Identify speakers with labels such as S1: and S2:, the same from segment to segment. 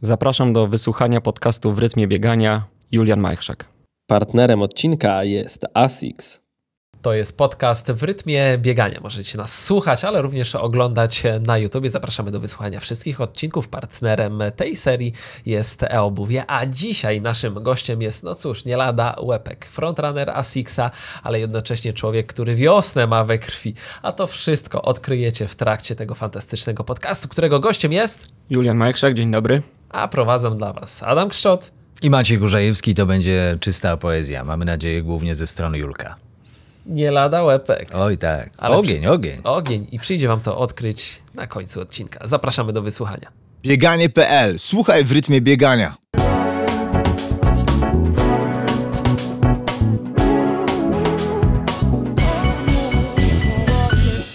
S1: Zapraszam do wysłuchania podcastu w rytmie biegania Julian Majchrzak.
S2: Partnerem odcinka jest ASICS.
S3: To jest podcast w rytmie biegania. Możecie nas słuchać, ale również oglądać na YouTube. Zapraszamy do wysłuchania wszystkich odcinków. Partnerem tej serii jest e-obuwie, a dzisiaj naszym gościem jest, no cóż, nie lada Łepek, frontrunner Asixa, ale jednocześnie człowiek, który wiosnę ma we krwi. A to wszystko odkryjecie w trakcie tego fantastycznego podcastu, którego gościem jest...
S1: Julian Majchrzak, dzień dobry.
S3: A prowadzą dla Was Adam Kszczot
S4: i Maciej Górzajewski to będzie czysta poezja. Mamy nadzieję głównie ze strony Julka.
S3: Nie lada łepek.
S4: Oj tak. Ale ogień, przy... ogień.
S3: Ogień. I przyjdzie wam to odkryć na końcu odcinka. Zapraszamy do wysłuchania.
S5: Bieganie.pl. Słuchaj w rytmie biegania.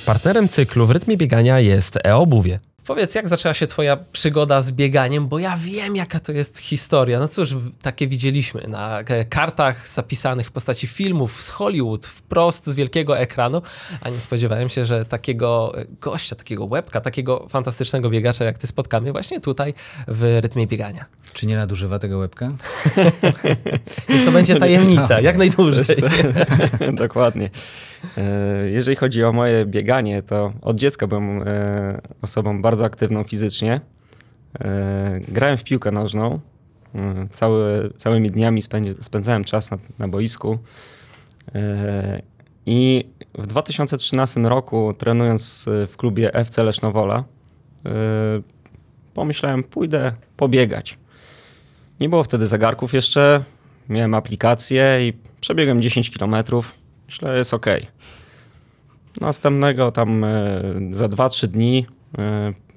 S3: Partnerem cyklu w rytmie biegania jest e-obuwie. Powiedz, jak zaczęła się twoja przygoda z bieganiem, bo ja wiem, jaka to jest historia. No cóż, takie widzieliśmy na kartach zapisanych w postaci filmów z Hollywood, wprost z wielkiego ekranu, a nie spodziewałem się, że takiego gościa, takiego łebka, takiego fantastycznego biegacza jak ty spotkamy właśnie tutaj w rytmie biegania.
S4: Czy nie nadużywa tego łebka?
S3: to będzie tajemnica, jak najdłużej.
S1: Dokładnie. E, jeżeli chodzi o moje bieganie, to od dziecka byłem e, osobą bardzo aktywną fizycznie. E, grałem w piłkę nożną. Cały, całymi dniami spędzałem czas na, na boisku. I w 2013 roku, trenując w klubie FC Lesznowola, pomyślałem, pójdę pobiegać. Nie było wtedy zegarków jeszcze, miałem aplikację i przebiegłem 10 kilometrów Myślę, jest ok. Następnego tam e, za 2-3 dni e,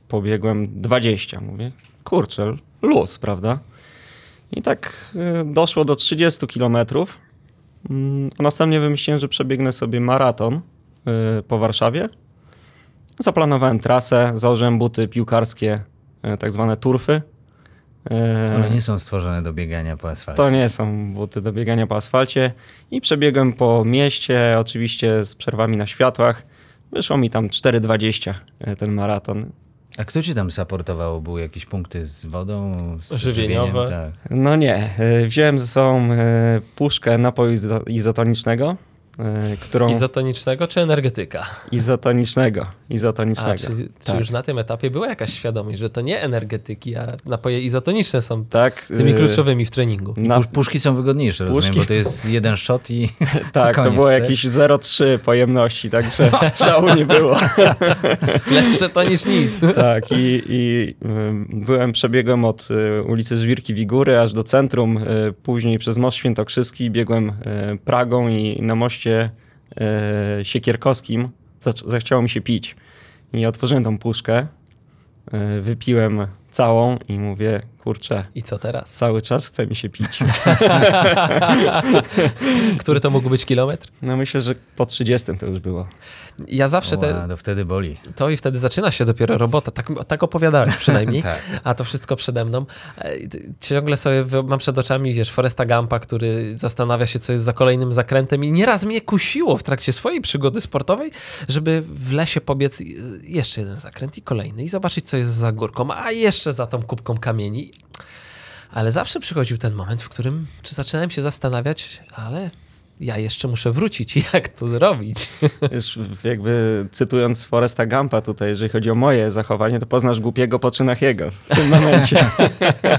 S1: pobiegłem 20. Mówię, kurczę, luz, prawda? I tak e, doszło do 30 kilometrów. Mm, a następnie wymyśliłem, że przebiegnę sobie maraton po Warszawie. Zaplanowałem trasę, założyłem buty piłkarskie, tak zwane turfy.
S4: E, One nie są stworzone do biegania po asfalcie.
S1: To nie są buty do biegania po asfalcie. I przebiegłem po mieście, oczywiście z przerwami na światłach. Wyszło mi tam 4,20 e, ten maraton.
S4: A kto ci tam supportował? Były jakieś punkty z wodą? Z
S3: Żywieniowe?
S4: Tak.
S1: No nie. E, wziąłem ze sobą puszkę napoju izotonicznego
S3: E, którą... Izotonicznego czy energetyka?
S1: Izotonicznego. Izotonicznego. A,
S3: czyli, tak. czy już na tym etapie była jakaś świadomość, że to nie energetyki, a napoje izotoniczne są tak, tymi y, kluczowymi w treningu?
S4: Na... Puszki są wygodniejsze, Puszki... rozumiem, bo to jest jeden shot i
S1: Tak,
S4: koniec,
S1: to było tak? jakieś 0,3 pojemności, także szału nie było.
S3: Lepsze to niż nic.
S1: tak, i, i byłem, przebiegłem od y, ulicy Żwirki Wigury aż do centrum, później przez Most Świętokrzyski, biegłem Pragą i na moście moście e, siekierkowskim zachciało mi się pić. I otworzyłem tą puszkę, e, wypiłem całą i mówię, kurczę.
S3: I co teraz?
S1: Cały czas chce mi się pić.
S3: Który to mógł być kilometr?
S1: No myślę, że po 30 to już było.
S3: Ja zawsze...
S4: Te... to wtedy boli.
S3: To i wtedy zaczyna się dopiero robota. Tak, tak opowiadałeś przynajmniej. tak. A to wszystko przede mną. E, ciągle sobie mam przed oczami, wiesz, Foresta Gampa, który zastanawia się, co jest za kolejnym zakrętem i nieraz mnie kusiło w trakcie swojej przygody sportowej, żeby w lesie pobiec jeszcze jeden zakręt i kolejny i zobaczyć, co jest za górką, a jeszcze za tą kubką kamieni. Ale zawsze przychodził ten moment, w którym czy zaczynałem się zastanawiać, ale ja jeszcze muszę wrócić. Jak to zrobić?
S1: Już jakby cytując Foresta Gampa tutaj, jeżeli chodzi o moje zachowanie, to poznasz głupiego po czynach jego w tym momencie.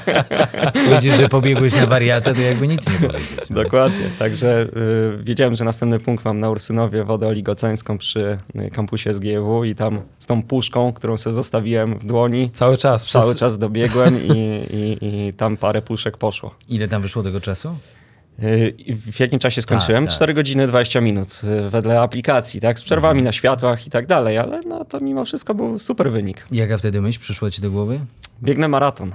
S4: Powiedzisz, że pobiegłeś na wariatę, to jakby nic nie powiedzieć.
S1: Dokładnie. Także y, wiedziałem, że następny punkt mam na Ursynowie wodę oligoceńską przy y, kampusie SGW i tam z tą puszką, którą sobie zostawiłem w dłoni.
S3: Cały czas.
S1: Cały przez... czas dobiegłem i, i, i tam parę puszek poszło.
S4: Ile tam wyszło tego czasu?
S1: W jakim czasie skończyłem? Tak, tak. 4 godziny 20 minut y, wedle aplikacji, tak? Z przerwami mhm. na światłach i tak dalej, ale no to mimo wszystko był super wynik.
S4: Jaka wtedy myśl przyszła ci do głowy?
S1: Biegnę maraton.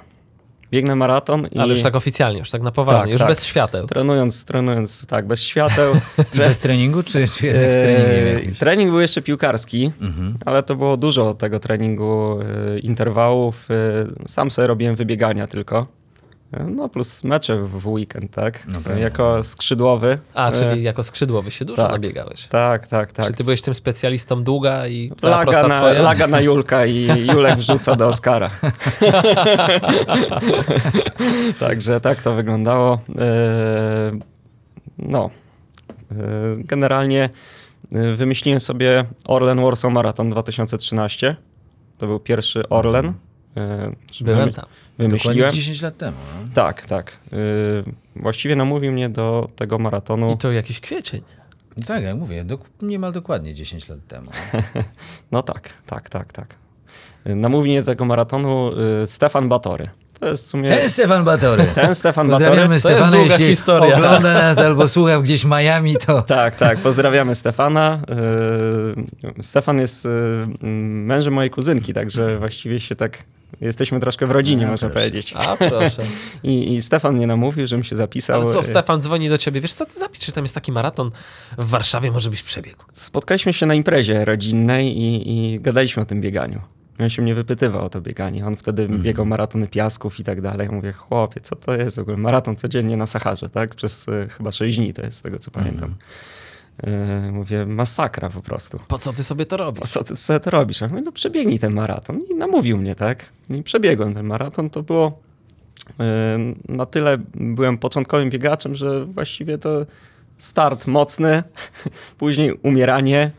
S1: Biegnę maraton i...
S3: Ale już tak oficjalnie, już tak na poważnie, tak, już tak. bez świateł.
S1: Trenując, trenując, tak, bez świateł.
S4: I bez treningu, czy, czy jednak z treningiem
S1: Trening był jeszcze piłkarski, mhm. ale to było dużo tego treningu, y, interwałów. Y, sam sobie robiłem wybiegania tylko No plus mecze w weekend, tak?
S4: No pewnie.
S1: jako skrzydłowy.
S3: A,
S1: E,
S3: czyli jako skrzydłowy się dużo
S1: tak.
S3: nabiegałeś.
S1: Tak, tak, tak.
S3: Czy ty byłeś tym specjalistą długa i cała
S1: Laga
S3: prosta
S1: na,
S3: twoja?
S1: laga na Julka i Julek wrzuca do Oscara. Także tak to wyglądało. E, No. E, Generalnie e, wymyśliłem sobie Orlen Warsaw Marathon 2013. To był pierwszy Orlen. E,
S3: Byłem tam.
S1: Wymyśliłem.
S4: Dokładnie 10 lat temu. No.
S1: Tak, tak. E, Właściwie namówił mnie do tego maratonu.
S3: I to jakiś kwiecień.
S4: I tak, jak mówię, dok- niemal dokładnie 10 lat temu.
S1: No tak, tak, tak, tak. Namówił mnie do tego maratonu y, Stefan Batory. To jest w sumie...
S4: Ten Stefan Batory.
S1: Ten Stefan Batory.
S4: Pozdrawiamy
S3: To jest
S4: Stefana,
S3: długa
S4: jeśli
S3: historia.
S4: ogląda nas albo słucha gdzieś w Miami, to
S1: Tak, tak, pozdrawiamy Stefana. Y, Stefan jest y, mężem mojej kuzynki, także właściwie się tak... Jesteśmy troszkę w rodzinie,
S4: A,
S1: można
S4: proszę.
S1: powiedzieć.
S3: A proszę.
S1: I, I Stefan mnie namówił, żebym się zapisał.
S3: Ale co,
S1: Y,
S3: Stefan dzwoni do ciebie, wiesz co, ty zapisz, czy tam jest taki maraton w Warszawie, może byś przebiegł.
S1: Spotkaliśmy się na imprezie rodzinnej i, i gadaliśmy o tym bieganiu. On się mnie wypytywał o to bieganie. On wtedy biegał maratony piasków i tak dalej. Ja mówię, chłopie, co to jest w ogóle? Maraton codziennie na Saharze, tak? Przez y, chyba 6 dni to jest, z tego co pamiętam. Y, mówię, masakra po prostu.
S3: Po co ty sobie to
S1: Po
S3: robisz?
S1: co ty sobie to robisz? Ja mówię, no przebiegnij ten maraton. I namówił mnie, tak? I przebiegłem ten maraton. To było y, na tyle byłem początkowym biegaczem, że właściwie to start mocny, później umieranie.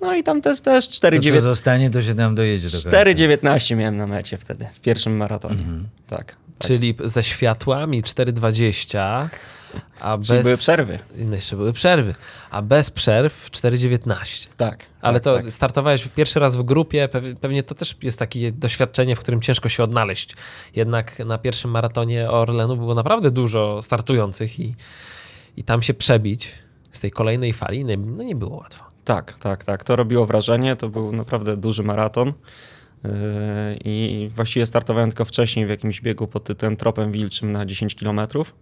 S1: No i tam też też
S4: to co
S1: 4,19
S4: zostanie, to się tam dojedzie do końca.
S1: 4,19 miałem na mecie wtedy, w pierwszym maratonie. Tak. tak.
S3: Czyli ze światłami 4,20, a
S1: Czyli
S3: bez...
S1: były przerwy.
S3: No jeszcze były przerwy, a bez przerw 4,19.
S1: Tak.
S3: Ale
S1: tak,
S3: to
S1: tak.
S3: startowałeś pierwszy raz w grupie, pew- pewnie to też jest takie doświadczenie, w którym ciężko się odnaleźć. Jednak na pierwszym maratonie Orlenu było naprawdę dużo startujących i, i tam się przebić z tej kolejnej fali no nie było łatwo.
S1: Tak, tak, tak. To robiło wrażenie. To był naprawdę duży maraton. Yy, I właściwie startowałem tylko wcześniej w jakimś biegu pod tytułem Tropem Wilczym na 10 km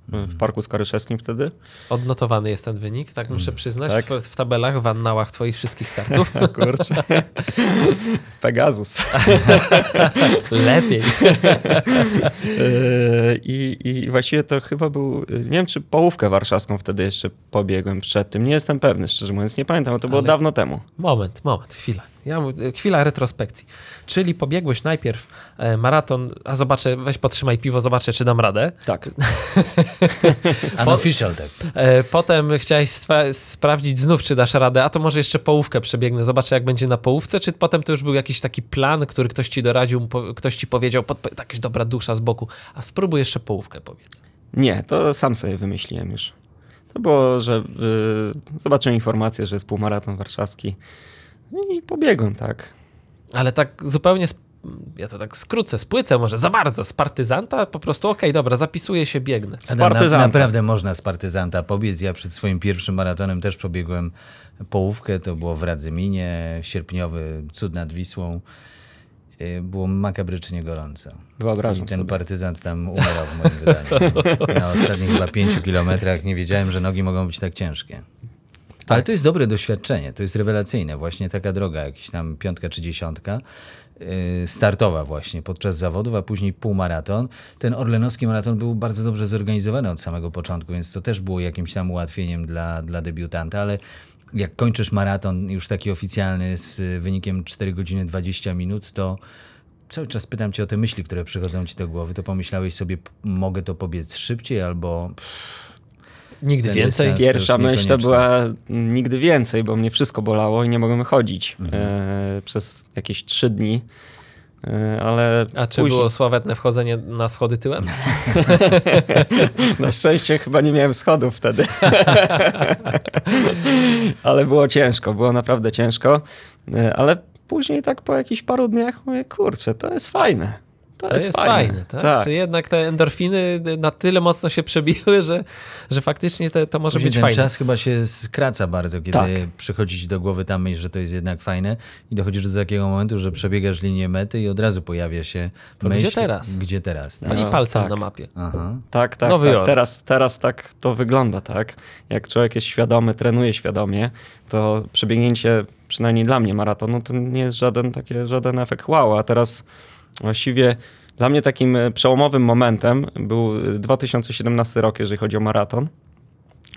S1: w Parku Skaryszewskim wtedy.
S3: Odnotowany jest ten wynik, tak muszę przyznać,
S1: tak.
S3: w, w tabelach, w annałach twoich wszystkich startów.
S1: Kurczę. Pegasus.
S3: Lepiej.
S1: Yy, I, I właściwie to chyba był, nie wiem czy połówkę warszawską wtedy jeszcze pobiegłem przed tym. Nie jestem pewny, szczerze mówiąc, nie pamiętam, to było
S3: Ale-
S1: dawno temu.
S3: Moment, moment, chwila. Ja, mu- chwila retrospekcji. Czyli pobiegłeś najpierw e, maraton, a zobaczę, weź potrzymaj piwo, zobaczę, czy dam radę.
S1: Tak.
S4: Unofficial tak.
S3: E, potem chciałeś sprawdzić znów, czy dasz radę, a to może jeszcze połówkę przebiegnę, zobaczę, jak będzie na połówce, czy potem to już był jakiś taki plan, który ktoś ci doradził, po, ktoś ci powiedział, podpo- jakaś dobra dusza z boku, a spróbuj jeszcze połówkę, powiedz.
S1: Nie, to sam sobie wymyśliłem już. To było, że yy, zobaczyłem informację, że jest półmaraton warszawski i pobiegłem, tak.
S3: Ale tak zupełnie, ja to tak skrócę, spłycę może za bardzo, z partyzanta po prostu, okej, dobra, zapisuję się, biegnę.
S1: Z partyzanta.
S4: naprawdę można z partyzanta pobiec. Ja przed swoim pierwszym maratonem też pobiegłem połówkę. To było w Radzyminie, sierpniowy, cud nad Wisłą. Y, Było makabrycznie gorąco.
S1: Wyobrażam
S4: I ten
S1: sobie.
S4: partyzant tam umierał w moim wydaniu. Na ostatnich chyba pięciu kilometrach nie wiedziałem, że nogi mogą być tak ciężkie. Ale to jest dobre doświadczenie, to jest rewelacyjne. Właśnie taka droga, jakiś tam piątka czy dziesiątka, yy, startowa właśnie podczas zawodów, a później półmaraton. Ten orlenowski maraton był bardzo dobrze zorganizowany od samego początku, więc to też było jakimś tam ułatwieniem dla, dla debiutanta, ale jak kończysz maraton już taki oficjalny z y, wynikiem 4 godziny 20 minut, to cały czas pytam cię o te myśli, które przychodzą ci do głowy, to pomyślałeś sobie, mogę to pobiec szybciej albo
S3: Nigdy
S4: Ten
S3: więcej.
S1: Pierwsza myśl to była nigdy więcej, bo mnie wszystko bolało i nie mogłem chodzić
S3: Mhm.
S1: e, przez jakieś trzy dni. E, ale
S3: A czy
S1: później,
S3: było sławetne wchodzenie na schody tyłem?
S1: na szczęście chyba nie miałem schodów wtedy. ale było ciężko, było naprawdę ciężko. E, ale później tak po jakichś paru dniach mówię, kurczę, to jest fajne. To,
S3: To jest, fajne, tak?
S1: tak.
S3: Czy jednak te endorfiny na tyle mocno się przebiły, że, że faktycznie te, to może
S4: Później
S3: być
S4: ten
S3: fajne.
S4: czas chyba się skraca bardzo, kiedy
S1: Tak.
S4: przychodzi ci do głowy ta myśl, że to jest jednak fajne i dochodzisz do takiego momentu, że przebiegasz linię mety i od razu pojawia się
S3: To
S4: myśl,
S3: gdzie teraz?
S4: Gdzie teraz, tak?
S3: No i
S1: No,
S3: palcem
S1: tak.
S3: na mapie.
S4: Aha.
S1: Tak, tak,
S3: Nowy
S1: tak. Teraz, teraz tak to wygląda, tak? Jak człowiek jest świadomy, trenuje świadomie, to przebiegnięcie, przynajmniej dla mnie, maratonu, to nie jest żaden, takie, żaden efekt wow, a teraz właściwie Dla mnie takim e, przełomowym momentem był e, 2017 rok, jeżeli chodzi o maraton.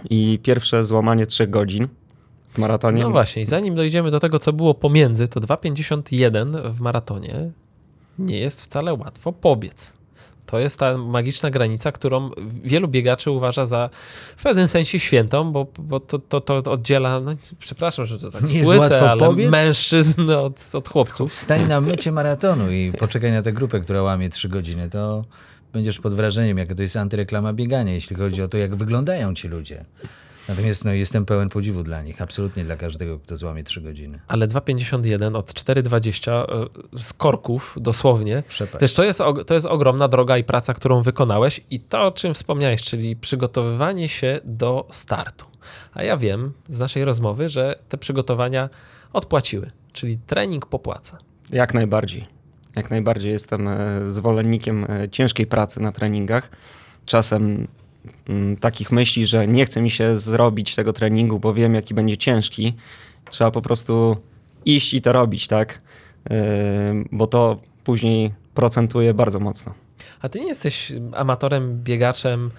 S1: I pierwsze złamanie trzech godzin w maratonie.
S3: No właśnie, i zanim dojdziemy do tego, co było pomiędzy, to 2,51 w maratonie nie jest wcale łatwo pobiec. To jest ta magiczna granica, którą wielu biegaczy uważa za w pewnym sensie świętą, bo, bo to, to, to oddziela, no, przepraszam, że to tak
S4: Nie jest
S3: spłycę, ale
S4: pobiec?
S3: mężczyzn od, od chłopców.
S4: Stań na mycie maratonu i poczekaj na tę grupę, która łamie 3 godziny, to będziesz pod wrażeniem, jaka to jest antyreklama biegania, jeśli chodzi o to, jak wyglądają ci ludzie. Natomiast no, jestem pełen podziwu dla nich, absolutnie dla każdego, kto złamie 3 godziny.
S3: Ale 2,51 od 4,20 y, z korków dosłownie.
S4: Przepaść.
S3: Też to jest, to jest ogromna droga i praca, którą wykonałeś i to, o czym wspomniałeś, czyli przygotowywanie się do startu. A ja wiem z naszej rozmowy, że te przygotowania odpłaciły, czyli trening popłaca.
S1: Jak najbardziej. Jak najbardziej jestem e, zwolennikiem e, ciężkiej pracy na treningach. Czasem takich myśli, że nie chce mi się zrobić tego treningu, bo wiem, jaki będzie ciężki. Trzeba po prostu iść i to robić, tak? Bo to później procentuje bardzo mocno.
S3: A ty nie jesteś amatorem, biegaczem,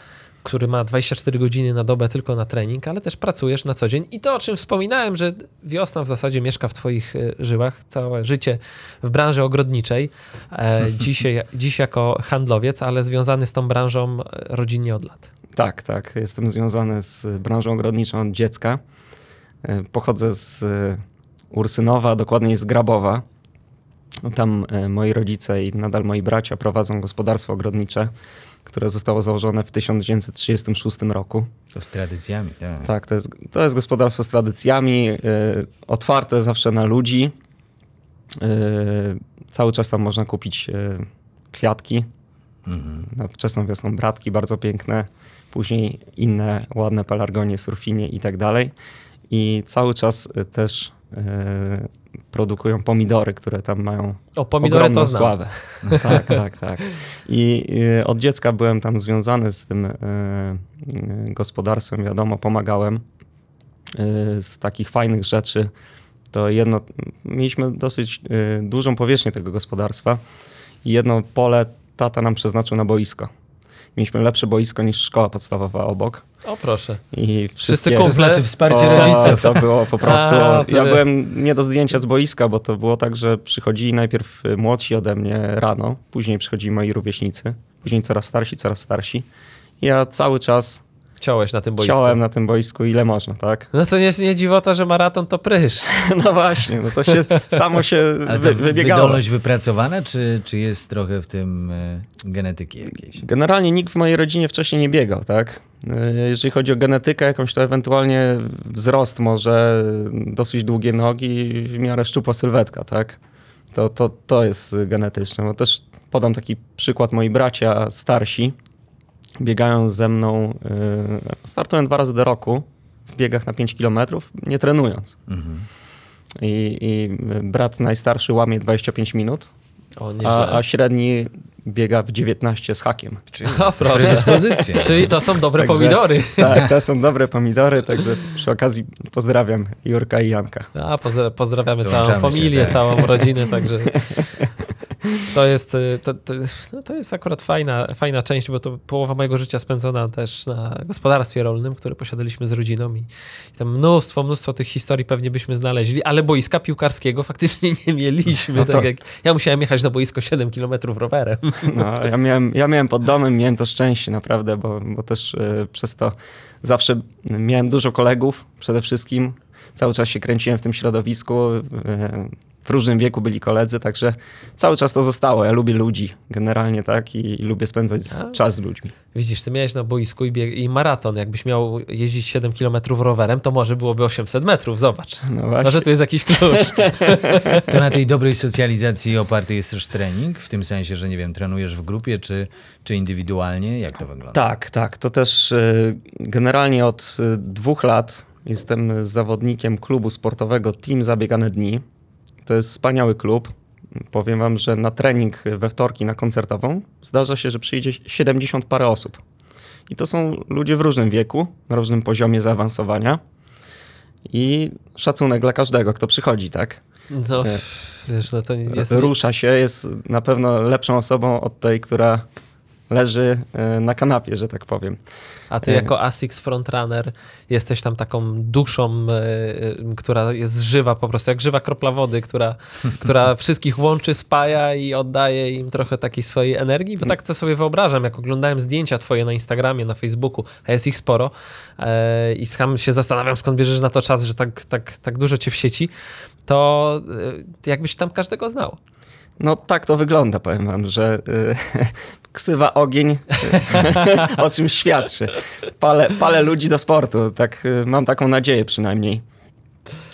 S3: który ma 24 godziny na dobę tylko na trening, ale też pracujesz na co dzień. I to, o czym wspominałem, że wiosna w zasadzie mieszka w twoich y, żyłach, całe życie w branży ogrodniczej. E, dzisiaj, dziś jako handlowiec, ale związany z tą branżą e, rodzinnie od lat.
S1: Tak, tak. Jestem związany z branżą ogrodniczą od dziecka. E, Pochodzę z e, Ursynowa, dokładniej z Grabowa. Tam e, moi rodzice i nadal moi bracia prowadzą gospodarstwo ogrodnicze, które zostało założone w 1936 roku.
S4: To z tradycjami, tak.
S1: Tak, to jest, to jest gospodarstwo z tradycjami, e, otwarte zawsze na ludzi. E, cały czas tam można kupić e, kwiatki. Na wczesną wiosną bratki bardzo piękne, później inne ładne pelargonie, surfinie i tak dalej. I cały czas też produkują pomidory, które tam mają
S3: O, pomidory to znam.
S1: sławę. tak, tak, tak. I od dziecka byłem tam związany z tym e, e, gospodarstwem, wiadomo, pomagałem e, z takich fajnych rzeczy. To jedno, mieliśmy dosyć dużą powierzchnię tego gospodarstwa i jedno pole tata nam przeznaczył na boisko. Mieliśmy lepsze boisko niż szkoła podstawowa obok.
S3: O, proszę.
S1: I
S3: Wszyscy kumple.
S4: znaczy wsparcie
S1: O,
S4: rodziców.
S1: To było po prostu.
S3: A,
S1: ja byłem nie do zdjęcia z boiska, bo to było tak, że przychodzili najpierw y, młodsi ode mnie rano, później przychodzili moi rówieśnicy, później coraz starsi, coraz starsi. Ja cały czas
S3: Ciąłeś na tym boisku.
S1: na tym boisku ile można, tak?
S3: No to nie jest nie dziwota, że maraton to prysz.
S1: No właśnie, no to się samo się
S4: Ale
S1: wy, wybiegało.
S4: wydolność wypracowana, czy, czy jest trochę w tym e, genetyki jakiejś?
S1: Generalnie nikt w mojej rodzinie wcześniej nie biegał, tak? Y, Jeżeli chodzi o genetykę jakąś, to ewentualnie wzrost może, dosyć długie nogi i w miarę szczupła sylwetka, tak? To, to, to jest genetyczne. Bo też podam taki przykład. Moi bracia starsi biegają ze mną, y, startują dwa razy do roku w biegach na 5 km, nie trenując.
S4: Mhm.
S1: I, I brat najstarszy łamie 25 minut,
S3: O,
S1: a, a średni biega w 19 z hakiem.
S4: Czyli
S3: O, proszę. Czyli to są dobre
S1: Także-
S3: pomidory.
S1: Tak, to są dobre pomidory, także przy okazji pozdrawiam Jurka i Janka.
S3: A, pozdra- pozdrawiamy całą
S4: Dołączamy się,
S3: familię,
S4: tak.
S3: całą rodzinę, także to jest, y, to, to, no to jest akurat fajna, fajna część, bo to połowa mojego życia spędzona też na gospodarstwie rolnym, które posiadaliśmy z rodziną i, i tam mnóstwo, mnóstwo tych historii pewnie byśmy znaleźli, ale boiska piłkarskiego faktycznie nie mieliśmy.
S1: No to-
S3: tak jak ja musiałem jechać na boisko 7 km rowerem.
S1: No, ja, miałem, ja miałem pod domem, miałem to szczęście naprawdę, bo, bo też e, przez to zawsze miałem dużo kolegów przede wszystkim. Cały czas się kręciłem w tym środowisku. e, w różnym wieku byli koledzy, także cały czas to zostało. Ja lubię ludzi generalnie, tak? I, i lubię spędzać z,
S3: A.
S1: czas z ludźmi.
S3: Widzisz, ty miałeś na boisku i, bieg- i maraton. Jakbyś miał jeździć 7 km rowerem, to może byłoby 800 metrów. Zobacz.
S1: No właśnie.
S3: Może tu jest jakiś klucz.
S4: To na tej dobrej socjalizacji oparty jest też trening, w tym sensie, że nie wiem, trenujesz w grupie czy, czy indywidualnie? Jak to wygląda?
S1: Tak, tak. To też y, generalnie od y, dwóch lat jestem zawodnikiem klubu sportowego Team Zabiegane Dni. To jest wspaniały klub. Powiem wam, że na trening we wtorki na koncertową zdarza się, że przyjdzie 70 parę osób. I to są ludzie w różnym wieku, na różnym poziomie zaawansowania. i szacunek dla każdego, kto przychodzi, tak?
S3: No, wiesz, no to jest...
S1: Rusza się, jest na pewno lepszą osobą od tej, która leży e, na kanapie, że tak powiem.
S3: A ty jako ASICS Frontrunner jesteś tam taką duszą, e, e, która jest żywa po prostu, jak żywa kropla wody, która, która wszystkich łączy, spaja i oddaje im trochę takiej swojej energii, bo tak to sobie wyobrażam, jak oglądałem zdjęcia twoje na Instagramie, na Facebooku, a jest ich sporo e, i sam się zastanawiam, skąd bierzesz na to czas, że tak, tak, tak dużo cię w sieci, to e, jakbyś tam każdego znał.
S1: No tak to wygląda, powiem wam, że y, ksywa ogień y, o czym świadczy. Palę, palę ludzi do sportu, tak y, mam taką nadzieję przynajmniej.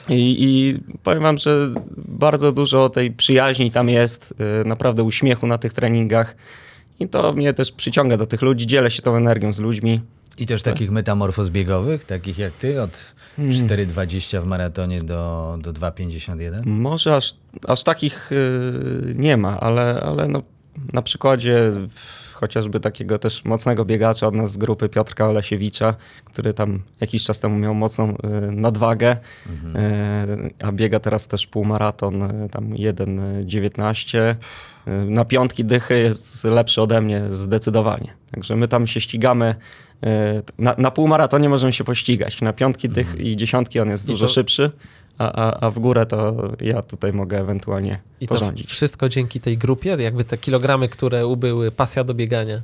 S1: I, I powiem wam, że bardzo dużo tej przyjaźni tam jest, naprawdę uśmiechu na tych treningach. I to mnie też przyciąga do tych ludzi, dzielę się tą energią z ludźmi.
S4: I też takich metamorfoz biegowych, takich jak ty, od
S1: Hmm.
S4: 4,20 w maratonie do, do 2,51?
S1: Może aż, aż takich y, nie ma, ale, ale no, na przykładzie w- chociażby takiego też mocnego biegacza od nas z grupy Piotrka Olesiewicza, który tam jakiś czas temu miał mocną y, nadwagę, y, a biega teraz też półmaraton, y, tam 1,19. Y, na piątki dychy jest lepszy ode mnie zdecydowanie. Także my tam się ścigamy. Na, na półmaratonie możemy się pościgać. Na piątki dych i dziesiątki on jest
S3: I
S1: dużo
S3: to-
S1: szybszy, a, a, a w górę to ja tutaj mogę ewentualnie
S3: I to
S1: porządzić.
S3: wszystko dzięki tej grupie, jakby te kilogramy, które ubyły, pasja do biegania.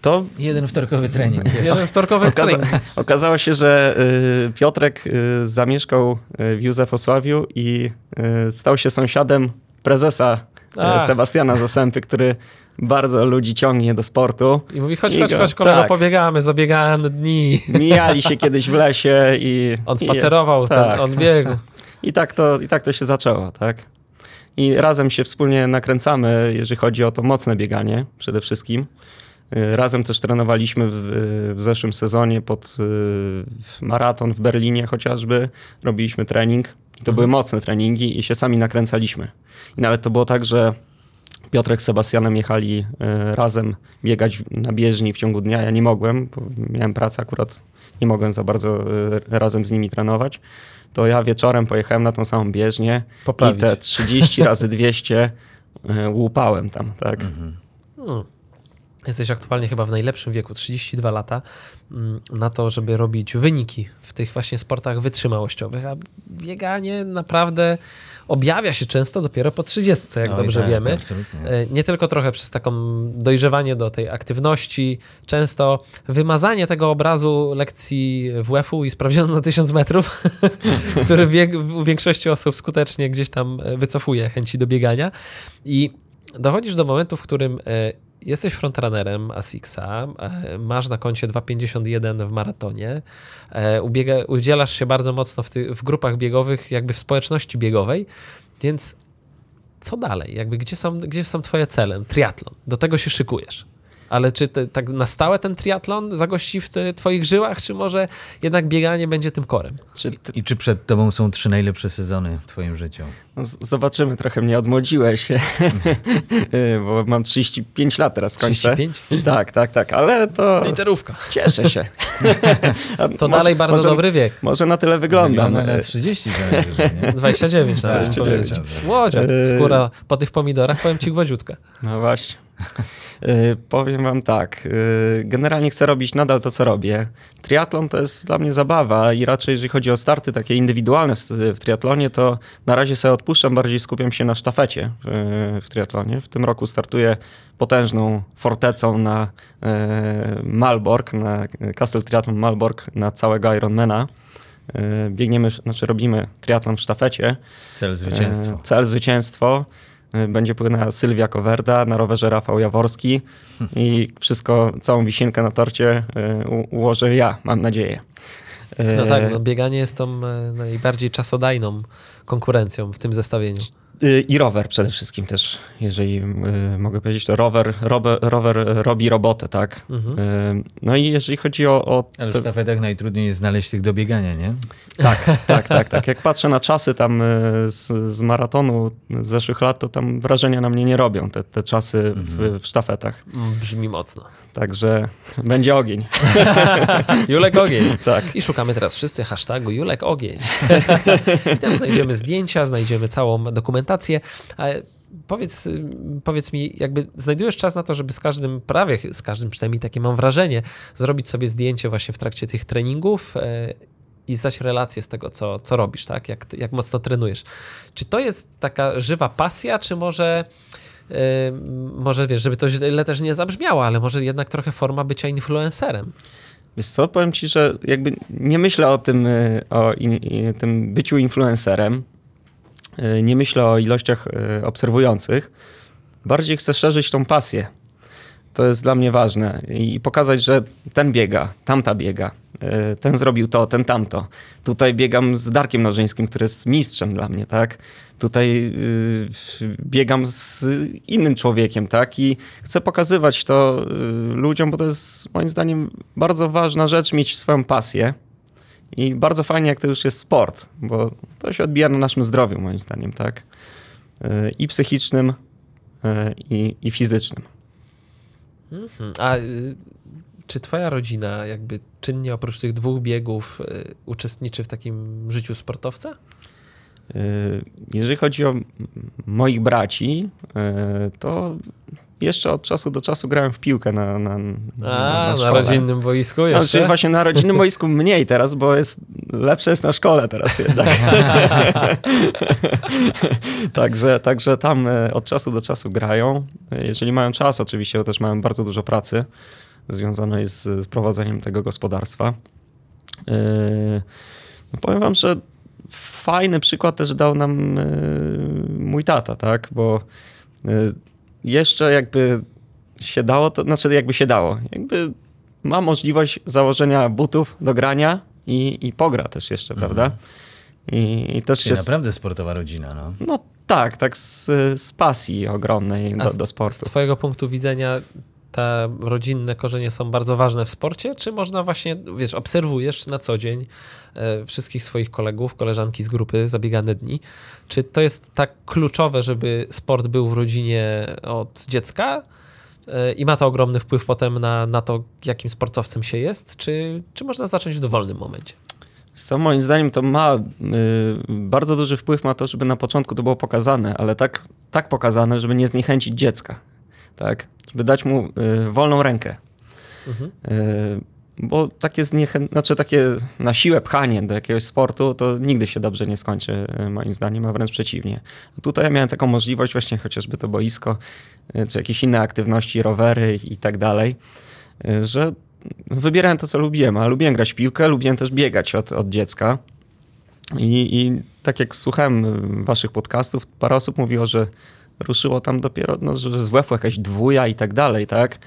S1: To
S4: Jeden wtorkowy trening.
S3: Jeden wtorkowy
S1: okaza
S3: trening.
S1: okazało się, że y, Piotrek y, zamieszkał y, w Józefosławiu i y, stał się sąsiadem prezesa y,
S3: A.
S1: Sebastiana Zasępy, który bardzo ludzi ciągnie do sportu.
S3: I mówi, chodź,
S1: I
S3: chodź,
S1: go-
S3: chodź, kolego,
S1: tak.
S3: pobiegamy, zabiegane dni.
S1: Mijali się kiedyś w lesie i...
S3: On
S1: i-
S3: spacerował,
S1: tak.
S3: ten, on biegł.
S1: I tak, to, I tak to się zaczęło, tak? I razem się wspólnie nakręcamy, jeżeli chodzi o to mocne bieganie przede wszystkim. Y, Razem też trenowaliśmy w, w zeszłym sezonie pod y, maraton w Berlinie chociażby. Robiliśmy trening i to były mocne treningi i się sami nakręcaliśmy. I nawet to było tak, że Piotrek z Sebastianem jechali y, razem biegać na bieżni w ciągu dnia. Ja nie mogłem, bo miałem pracę akurat, nie mogłem za bardzo razem z nimi trenować. To ja wieczorem pojechałem na tą samą bieżnię
S3: Poprawić.
S1: i te 30 razy 200 y, łupałem tam, tak?
S3: Hmm. Jesteś aktualnie chyba w najlepszym wieku, 32 lata, na to, żeby robić wyniki w tych właśnie sportach wytrzymałościowych, a bieganie naprawdę objawia się często dopiero po 30, jak
S4: Oj,
S3: dobrze
S4: tak,
S3: wiemy.
S4: absolutnie.
S3: E, Nie tylko trochę przez taką dojrzewanie do tej aktywności, często wymazanie tego obrazu lekcji WF-u i sprawdziono na 1000 metrów, który u większości osób skutecznie gdzieś tam e, wycofuje chęci do biegania. I dochodzisz do momentu, w którym e, jesteś frontrunnerem ASICS-a, e, masz na koncie 2,51 w maratonie, e, ubiega, udzielasz się bardzo mocno w, ty, w grupach biegowych, jakby w społeczności biegowej, więc co dalej? Jakby gdzie są, gdzie są twoje cele? Triatlon. Do tego się szykujesz. Ale czy te, tak na stałe ten triatlon zagości w te, twoich żyłach, czy może jednak bieganie będzie tym korem?
S1: Czy ty,
S4: I czy przed tobą są trzy najlepsze sezony w twoim życiu?
S1: no, z- zobaczymy, trochę mnie odmłodziłeś, bo mam 35 lat teraz kończę.
S3: 35?
S1: Tak, tak, tak, ale to
S3: Literówka.
S1: cieszę się.
S3: To
S1: może-
S3: dalej bardzo
S1: może,
S3: dobry wiek.
S1: Może na tyle wyglądam.
S4: Wygląda na
S1: Y,
S4: 30 co najwyżej, nie?
S3: 29 nawet. Łodziak,
S1: Yy.
S3: skóra po tych pomidorach, powiem ci gładziutka.
S1: No właśnie. Y, powiem wam tak, y, generalnie chcę robić nadal to, co robię. Triatlon to jest dla mnie zabawa i raczej jeżeli chodzi o starty takie indywidualne w, w triatlonie, to na razie sobie odpuszczam, bardziej skupiam się na sztafecie y, w triatlonie. W tym roku startuję potężną fortecą na Malbork, na Castle Triathlon Malbork, na całego Ironmana. Biegniemy, znaczy robimy triatlon w sztafecie.
S4: Cel zwycięstwo.
S1: Cel zwycięstwo. E, Będzie płynęła Sylwia Kowerda, na rowerze Rafał Jaworski i wszystko, całą wisienkę na torcie u- ułożę ja, mam nadzieję.
S3: No tak, no, bieganie jest tą e, najbardziej czasodajną konkurencją w tym zestawieniu.
S1: Y, I rower przede wszystkim też, jeżeli y, mogę powiedzieć, to rower, rower, rower robi robotę, tak? Y, no i jeżeli chodzi o... o
S4: Ale
S1: te-
S4: w sztafetach najtrudniej jest znaleźć tych do biegania, nie?
S1: Tak, tak, tak, tak. Jak patrzę na czasy tam z, z maratonu z zeszłych lat, to tam wrażenia na mnie nie robią te, te czasy w, w sztafetach.
S3: Mm, Brzmi mocno.
S1: Także będzie ogień.
S3: Julek Ogień.
S1: Tak.
S3: I szukamy teraz wszyscy hashtagu Julek Ogień. I tam znajdziemy zdjęcia, znajdziemy całą dokumentację. Ale Powiedz, y, powiedz mi, jakby znajdujesz czas na to, żeby z każdym, prawie z każdym, przynajmniej takie mam wrażenie, zrobić sobie zdjęcie właśnie w trakcie tych treningów e, i zdać relację z tego, co, co robisz, tak? Jak, jak mocno trenujesz. Czy to jest taka żywa pasja, czy może, e, może wiesz, żeby to źle też nie zabrzmiało, ale może jednak trochę forma bycia influencerem?
S1: Wiesz co, powiem ci, że jakby nie myślę o tym, o in, tym byciu influencerem. Y, Nie myślę o ilościach y, obserwujących. Bardziej chcę szerzyć tą pasję. To jest dla mnie ważne i pokazać, że ten biega, tamta biega, y, ten zrobił to, ten tamto. Tutaj biegam z Darkiem Nożyńskim, który jest mistrzem dla mnie, tak? Tutaj y, biegam z innym człowiekiem, tak? I chcę pokazywać to y, ludziom, bo to jest moim zdaniem bardzo ważna rzecz, mieć swoją pasję. I bardzo fajnie, jak to już jest sport, bo to się odbija na naszym zdrowiu, moim zdaniem, tak? Y, I psychicznym, y, i, i fizycznym.
S3: Mhm. A y, czy twoja rodzina jakby czynnie oprócz tych dwóch biegów uczestniczy w takim życiu sportowca?
S1: Jeżeli chodzi o moich braci, to jeszcze od czasu do czasu grałem w piłkę na, na, na,
S3: A, na,
S1: szkole.
S3: rodzinnym boisku jeszcze?
S1: Znaczy właśnie na rodzinnym boisku mniej teraz, bo jest lepsze jest na szkole teraz jednak. także, także tam e, od czasu do czasu grają. Jeżeli mają czas, oczywiście, bo też mają bardzo dużo pracy związanej z, prowadzeniem tego gospodarstwa. E, No powiem wam, że fajny przykład też dał nam e, mój tata, tak? Bo jeszcze jakby się dało, to znaczy jakby się dało. Jakby ma możliwość założenia butów do grania i, i pogra też jeszcze, prawda? I, i też
S4: Czyli
S1: się...
S4: naprawdę sportowa rodzina, no.
S1: No tak, tak z, z pasji ogromnej
S3: A
S1: do,
S3: z-
S1: do
S3: Z
S1: sportu.
S3: twojego punktu widzenia te rodzinne korzenie są bardzo ważne w sporcie, czy można właśnie, wiesz, obserwujesz na co dzień e, wszystkich swoich kolegów, koleżanki z grupy Zabiegane Dni, czy to jest tak kluczowe, żeby sport był w rodzinie od dziecka e, i ma to ogromny wpływ potem na, na to, jakim sportowcem się jest, czy, czy można zacząć w dowolnym momencie?
S1: Co moim zdaniem to ma y, bardzo duży wpływ na to, żeby na początku to było pokazane, ale tak, tak pokazane, żeby nie zniechęcić dziecka, tak? Żeby dać mu y, wolną rękę.
S3: Mhm.
S1: Y, bo takie zniechę... znaczy takie na siłę pchanie do jakiegoś sportu, to nigdy się dobrze nie skończy, y, moim zdaniem, a wręcz przeciwnie. Tutaj miałem taką możliwość, właśnie chociażby to boisko, y, czy jakieś inne aktywności, rowery i tak dalej, y, że wybierałem to, co lubiłem, a lubiłem grać w piłkę, lubiłem też biegać od, od dziecka. I, I tak jak słuchałem waszych podcastów, parę osób mówiło, że ruszyło tam dopiero, no, że z WF-u jakaś dwuja i tak dalej, tak?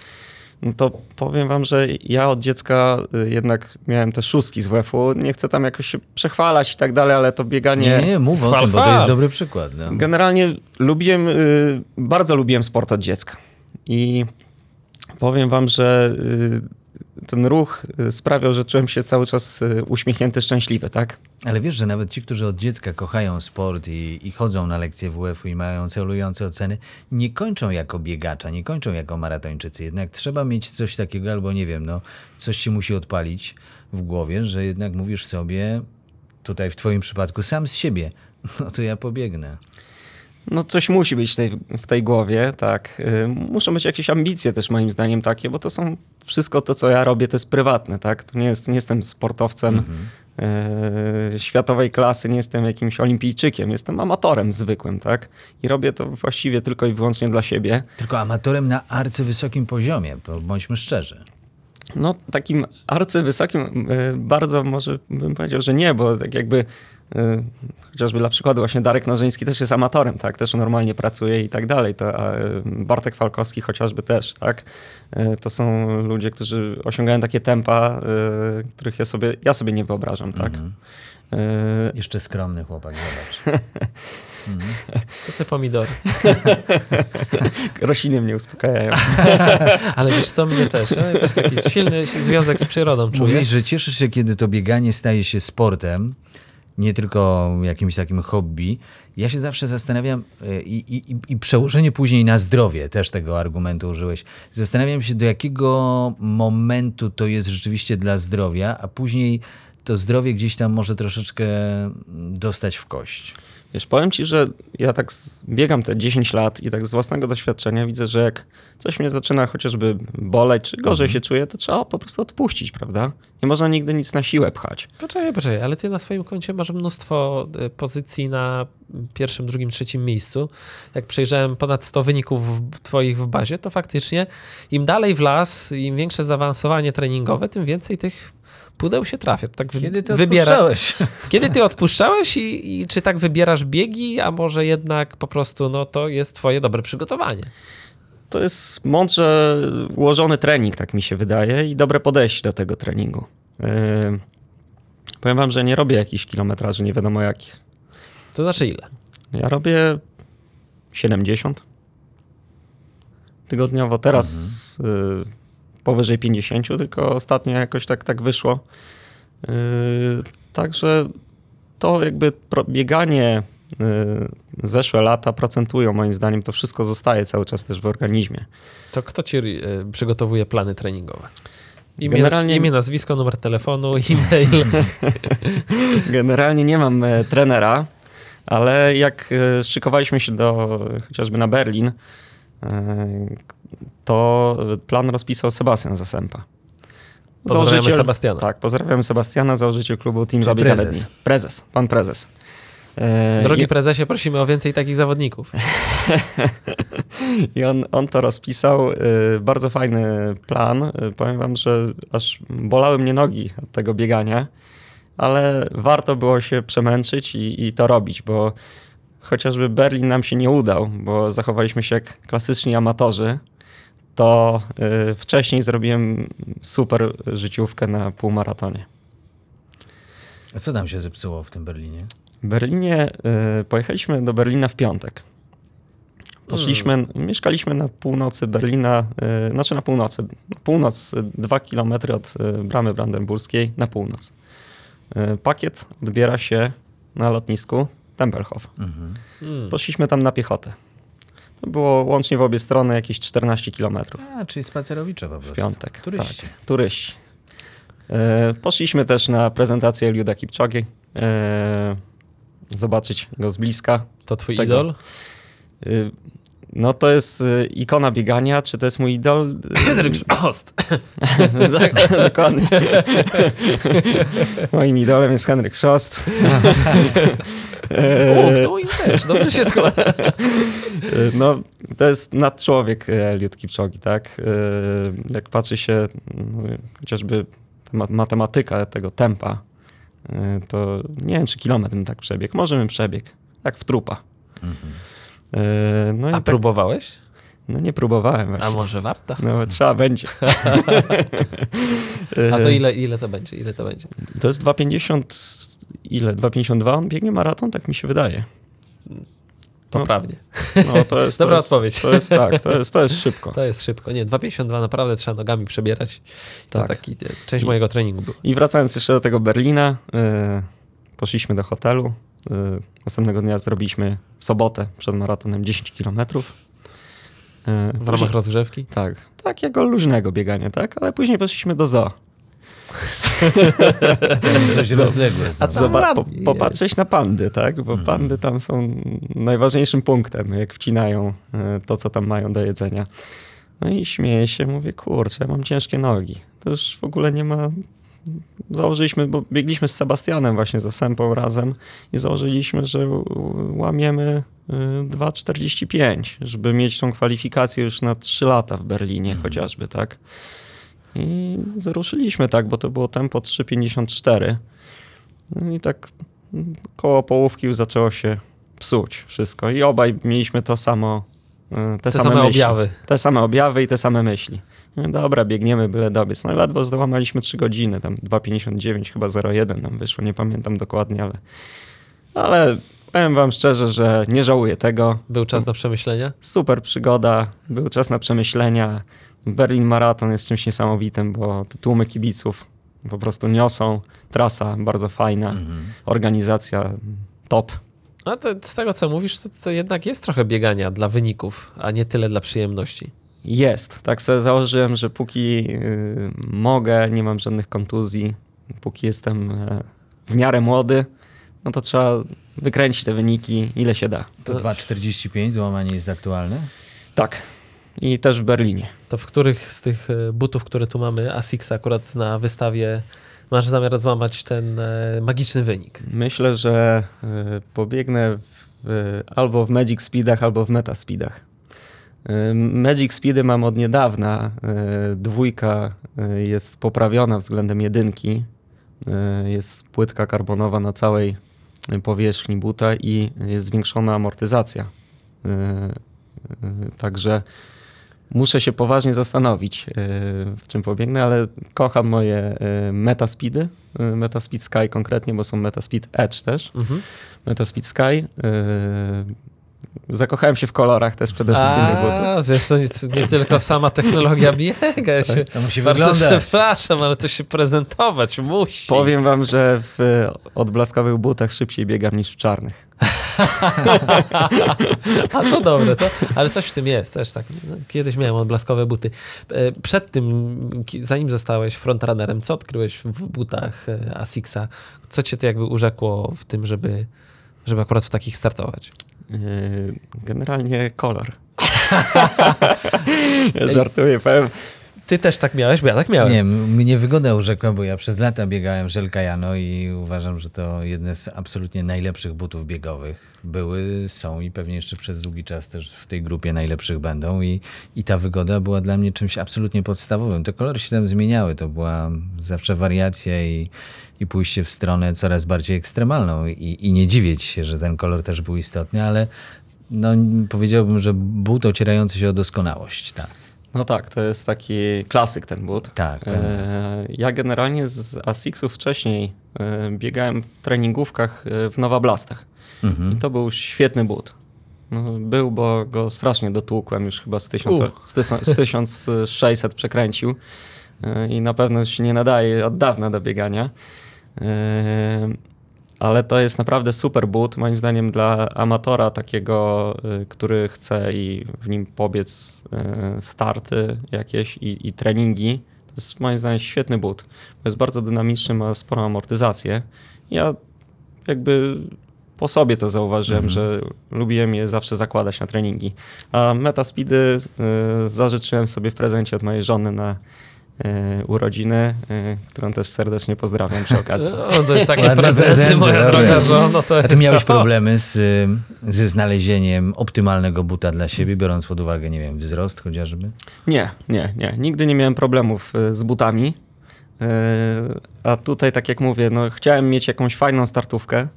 S1: No to powiem wam, że ja od dziecka y, jednak miałem te szóstki z WF-u. Nie chcę tam jakoś się przechwalać i tak dalej, ale to bieganie...
S4: Nie, nie, mów o
S3: Chwal,
S4: tym, bo to
S3: chwal.
S4: jest dobry przykład. No.
S1: Generalnie lubiłem, y, bardzo lubiłem sport od dziecka. I powiem wam, że y, ten ruch y, sprawiał, że czułem się cały czas y, uśmiechnięty, szczęśliwy, tak?
S4: Ale wiesz, że nawet ci, którzy od dziecka kochają sport i, i chodzą na lekcje WF-u i mają celujące oceny, nie kończą jako biegacza, nie kończą jako maratończycy. Jednak trzeba mieć coś takiego, albo nie wiem, no, coś się musi odpalić w głowie, że jednak mówisz sobie, tutaj w twoim przypadku, sam z siebie, no to ja pobiegnę.
S1: No coś musi być w tej, w tej głowie, tak. Y, Muszą być jakieś ambicje też moim zdaniem takie, bo to są wszystko to, co ja robię, to jest prywatne, tak. To nie, jest, nie jestem sportowcem y, światowej klasy, nie jestem jakimś olimpijczykiem, jestem amatorem zwykłym, tak. I robię to właściwie tylko i wyłącznie dla siebie.
S4: Tylko amatorem na arcywysokim poziomie, bądźmy szczerzy.
S1: No, takim arcywysokim y, bardzo może bym powiedział, że nie, bo tak jakby chociażby dla przykładu właśnie Darek Nożyński też jest amatorem, tak, też normalnie pracuje i tak dalej, to, a y, Bartek Falkowski chociażby też, tak, Y, to są ludzie, którzy osiągają takie tempa, y, których ja sobie, ja sobie nie wyobrażam, tak. Y,
S4: Jeszcze skromny chłopak, zobacz.
S3: To te pomidory.
S1: Rośliny mnie uspokajają.
S3: Ale wiesz co, mnie też. Ja też taki silny związek z przyrodą czuję.
S4: Mówisz, że cieszysz się, kiedy to bieganie staje się sportem, nie tylko jakimś takim hobby. Ja się zawsze zastanawiam y, i, i, i- i przełożenie później na zdrowie, też tego argumentu użyłeś. Zastanawiam się, do jakiego momentu to jest rzeczywiście dla zdrowia, a później to zdrowie gdzieś tam może troszeczkę dostać w kość.
S1: Wiesz, powiem ci, że ja tak biegam te 10 lat i tak z własnego doświadczenia widzę, że jak coś mnie zaczyna chociażby boleć, czy gorzej się czuję, to trzeba po prostu odpuścić, prawda? Nie można nigdy nic na siłę pchać.
S3: Poczekaj, poczekaj, ale ty na swoim koncie masz mnóstwo y, pozycji na pierwszym, drugim, trzecim miejscu. Jak przejrzałem ponad 100 wyników w, twoich w bazie, to faktycznie im dalej w las, im większe zaawansowanie treningowe, tym więcej tych pudeł się trafia. Tak wy-
S4: Kiedy ty
S3: wybiera-
S4: odpuszczałeś?
S3: Kiedy ty odpuszczałeś i, i czy tak wybierasz biegi, a może jednak po prostu no, to jest twoje dobre przygotowanie?
S1: To jest mądrze ułożony trening, tak mi się wydaje, i dobre podejście do tego treningu. Yy, powiem wam, że nie robię jakichś kilometraży, nie wiadomo jakich.
S3: To znaczy ile?
S1: Ja robię 70 tygodniowo. Teraz y, powyżej 50, tylko ostatnio jakoś tak, tak wyszło. Y, także to jakby bieganie y, zeszłe lata procentują moim zdaniem. To wszystko zostaje cały czas też w organizmie.
S3: To kto ci y, przygotowuje plany treningowe? Imię,
S1: Generalnie-
S3: imię, nazwisko, numer telefonu, e-mail.
S1: Generalnie nie mam e, trenera, ale jak e, szykowaliśmy się do chociażby na Berlin, e, to plan rozpisał Sebastian Zasępa.
S3: Pozdrawiamy Sebastiana.
S1: Tak, pozdrawiamy Sebastiana, założyciel klubu Team Zabiegane
S4: prezes?
S1: Dni. Prezes, pan prezes. E,
S3: Drogi prezesie, prosimy o więcej takich zawodników.
S1: I on, on to rozpisał. y, Bardzo fajny plan. Y, Powiem wam, że aż bolały mnie nogi od tego biegania, ale warto było się przemęczyć i, i to robić, bo chociażby Berlin nam się nie udał, bo zachowaliśmy się jak klasyczni amatorzy. To y, wcześniej zrobiłem super życiówkę na półmaratonie.
S4: A co tam się zepsuło w tym Berlinie?
S1: W Berlinie y, pojechaliśmy do Berlina w piątek. Poszliśmy, mieszkaliśmy na północy Berlina, y, znaczy na północy, na północ, dwa kilometry od bramy brandenburskiej na północ. Pakiet odbiera się na lotnisku Tempelhof.
S4: Mhm.
S3: Hmm.
S1: Poszliśmy tam na piechotę. To było łącznie w obie strony jakieś 14 kilometrów
S4: A, czyli spacerowicze po
S1: w
S4: prostu.
S1: piątek.
S4: Turyści.
S1: Tak, turyści. E, poszliśmy też na prezentację Eliuda Kipchogi. E, zobaczyć go z bliska.
S3: To twój
S1: Tego.
S3: idol?
S1: Y, No to jest y, ikona biegania, czy to jest mój idol?
S3: Henryk Ost.
S1: tak, dokładnie. Moim idolem jest Henryk Szost.
S3: O, to moim też, dobrze się składa.
S1: Y, No, to jest nadczłowiek y, Eliud Kipchogi, tak? Y, Jak patrzy się no, chociażby matematyka tego tempa, y, to nie wiem, czy kilometr bym tak przebiegł. Może bym przebiegł, jak w trupa. Y, No i
S3: A
S1: tak,
S3: próbowałeś?
S1: no nie próbowałem
S3: A
S1: właśnie.
S3: może warto?
S1: No, trzeba będzie.
S3: A to ile, ile to będzie? Ile to będzie?
S1: To jest 2,50, ile? 2,52 on biegnie maraton? Tak mi się wydaje.
S3: Poprawnie.
S1: No, to jest,
S3: Dobra
S1: to jest,
S3: odpowiedź.
S1: To jest tak, to jest, to jest szybko.
S3: To jest szybko. Nie, 2,52 naprawdę trzeba nogami przebierać. To
S1: Tak.
S3: taki e, część mojego treningu był.
S1: I wracając jeszcze do tego Berlina, y, poszliśmy do hotelu. Y, następnego dnia zrobiliśmy w sobotę przed maratonem 10 kilometrów. Y,
S3: W ramach rozgrzewki.
S1: Tak, takiego luźnego biegania, tak? Ale później poszliśmy do zoo.
S4: To jest dość rozległe.
S3: A
S4: za-
S3: co?
S1: Zoba- po, popatrzeć na pandy, tak? Bo pandy tam są najważniejszym punktem, jak wcinają e, to, co tam mają do jedzenia. No i śmieję się, mówię, kurczę, ja mam ciężkie nogi. To już w ogóle nie ma... Założyliśmy, bo biegliśmy z Sebastianem właśnie za Sempą razem i założyliśmy, że łamiemy y, 2,45, żeby mieć tą kwalifikację już na 3 lata w Berlinie chociażby, tak? I zruszyliśmy tak, bo to było tempo 3,54. No i tak koło połówki już zaczęło się psuć wszystko. I obaj mieliśmy to samo, y, te,
S3: Te
S1: same,
S3: same objawy.
S1: Te same objawy i te same myśli. Dobra, biegniemy byle dobiec. No ledwo zdołamaliśmy 3 godziny, tam 2,59 chyba 0,1 nam wyszło, nie pamiętam dokładnie, ale, ale powiem wam szczerze, że nie żałuję tego.
S3: Był czas na przemyślenia?
S1: Super przygoda, był czas na przemyślenia. Berlin Maraton jest czymś niesamowitym, bo tłumy kibiców po prostu niosą. Trasa bardzo fajna, organizacja top.
S3: A to, z tego, co mówisz, to, to jednak jest trochę biegania dla wyników, a nie tyle dla przyjemności.
S1: Jest. Tak sobie założyłem, że póki y, mogę, nie mam żadnych kontuzji, póki jestem e, w miarę młody, no to trzeba wykręcić te wyniki ile się da.
S4: To 2,45 złamanie jest aktualne?
S1: Tak. I też w Berlinie.
S3: To w których z tych e, butów, które tu mamy, Asics akurat na wystawie, masz zamiar złamać ten e, magiczny wynik?
S1: Myślę, że pobiegnę w, w, albo w Magic Speedach, albo w Meta Speedach. Magic Speedy mam od niedawna. Dwójka y, jest poprawiona względem jedynki. Jest płytka karbonowa na całej y, powierzchni buta i jest zwiększona amortyzacja. Y, Także muszę się poważnie zastanowić, w czym pobiegnę, ale kocham moje Metaspeedy, Metaspeed Sky konkretnie, bo są Metaspeed Edge też,
S3: Mhm.
S1: Metaspeed Sky. Zakochałem się w kolorach też przede wszystkim.
S3: A, wiesz, to nie, nie tylko sama technologia biega. Ja się
S4: To musi
S3: bardzo
S4: wyglądać.
S3: przepraszam, ale to się prezentować musi.
S1: Powiem wam, że w odblaskowych butach szybciej biegam niż w czarnych.
S3: A to dobre, to, ale coś w tym jest też tak. No, Kiedyś miałem odblaskowe buty. E, Przed tym, zanim zostałeś frontrunnerem, co odkryłeś w butach e, Asicsa? Co cię to jakby urzekło w tym, żeby, żeby akurat w takich startować?
S1: Y, Generalnie kolor. Ja żartuję, powiem.
S3: Ty też tak miałeś, bo ja tak miałem.
S4: Nie, mnie wygoda urzekła, bo ja przez lata biegałem Żel Kajano i uważam, że to jedne z absolutnie najlepszych butów biegowych. Były, są i pewnie jeszcze przez długi czas też w tej grupie najlepszych będą i, i ta wygoda była dla mnie czymś absolutnie podstawowym. Te kolory się tam zmieniały, to była zawsze wariacja i, i pójście w stronę coraz bardziej ekstremalną i, i nie dziwię ci się, że ten kolor też był istotny, ale no, powiedziałbym, że but ocierający się o doskonałość, tak.
S1: No tak, to jest taki klasyk ten but.
S4: Tak,
S1: E, ja generalnie z Asicsów wcześniej e, biegałem w treningówkach e, w Nowa Blastach.
S4: Mhm.
S1: I to był świetny but. No, był, bo go strasznie dotłukłem już chyba z, tysiąc, z, z 1600 przekręcił. I na pewno się nie nadaje od dawna do biegania. E, Ale to jest naprawdę super but, moim zdaniem, dla amatora takiego, y, który chce i w nim pobiec y, starty jakieś i, i treningi. To jest moim zdaniem świetny but. Bo jest bardzo dynamiczny, ma sporą amortyzację. Ja jakby po sobie to zauważyłem, że lubiłem je zawsze zakładać na treningi. A Metaspeedy y, zażyczyłem sobie w prezencie od mojej żony na urodziny, y, którą też serdecznie pozdrawiam przy okazji.
S3: No, to takie
S4: Ładne
S3: prezenty,
S4: prezenty,
S3: moja droga żono, to
S4: A ty
S3: jest
S4: miałeś
S3: to.
S4: problemy z, y, ze znalezieniem optymalnego buta dla siebie, biorąc pod uwagę, nie wiem, wzrost chociażby?
S1: Nie, nie, nie. Nigdy nie miałem problemów z butami. A tutaj, tak jak mówię, no, chciałem mieć jakąś fajną startówkę.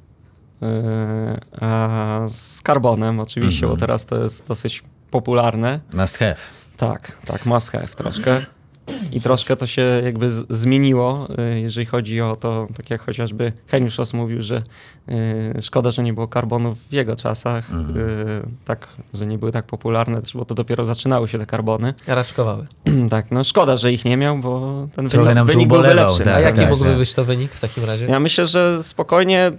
S1: A z karbonem oczywiście, bo teraz to jest dosyć popularne.
S4: Must have.
S1: Tak, tak, must have troszkę. I troszkę to się jakby zmieniło, y, jeżeli chodzi o to, tak jak chociażby Heniusz Ross mówił, że y, szkoda, że nie było karbonów w jego czasach,
S4: Mhm.
S1: y, tak, że nie były tak popularne, też, bo to dopiero zaczynały się te karbony.
S3: Raczkowały.
S1: tak, no szkoda, że ich nie miał, bo ten
S4: Trochę
S1: wynik,
S4: nam
S1: wynik byłby lepszy.
S4: tak.
S3: A jaki
S4: tak,
S3: mógłby
S4: tak.
S3: być to wynik w takim razie?
S1: Ja myślę, że spokojnie,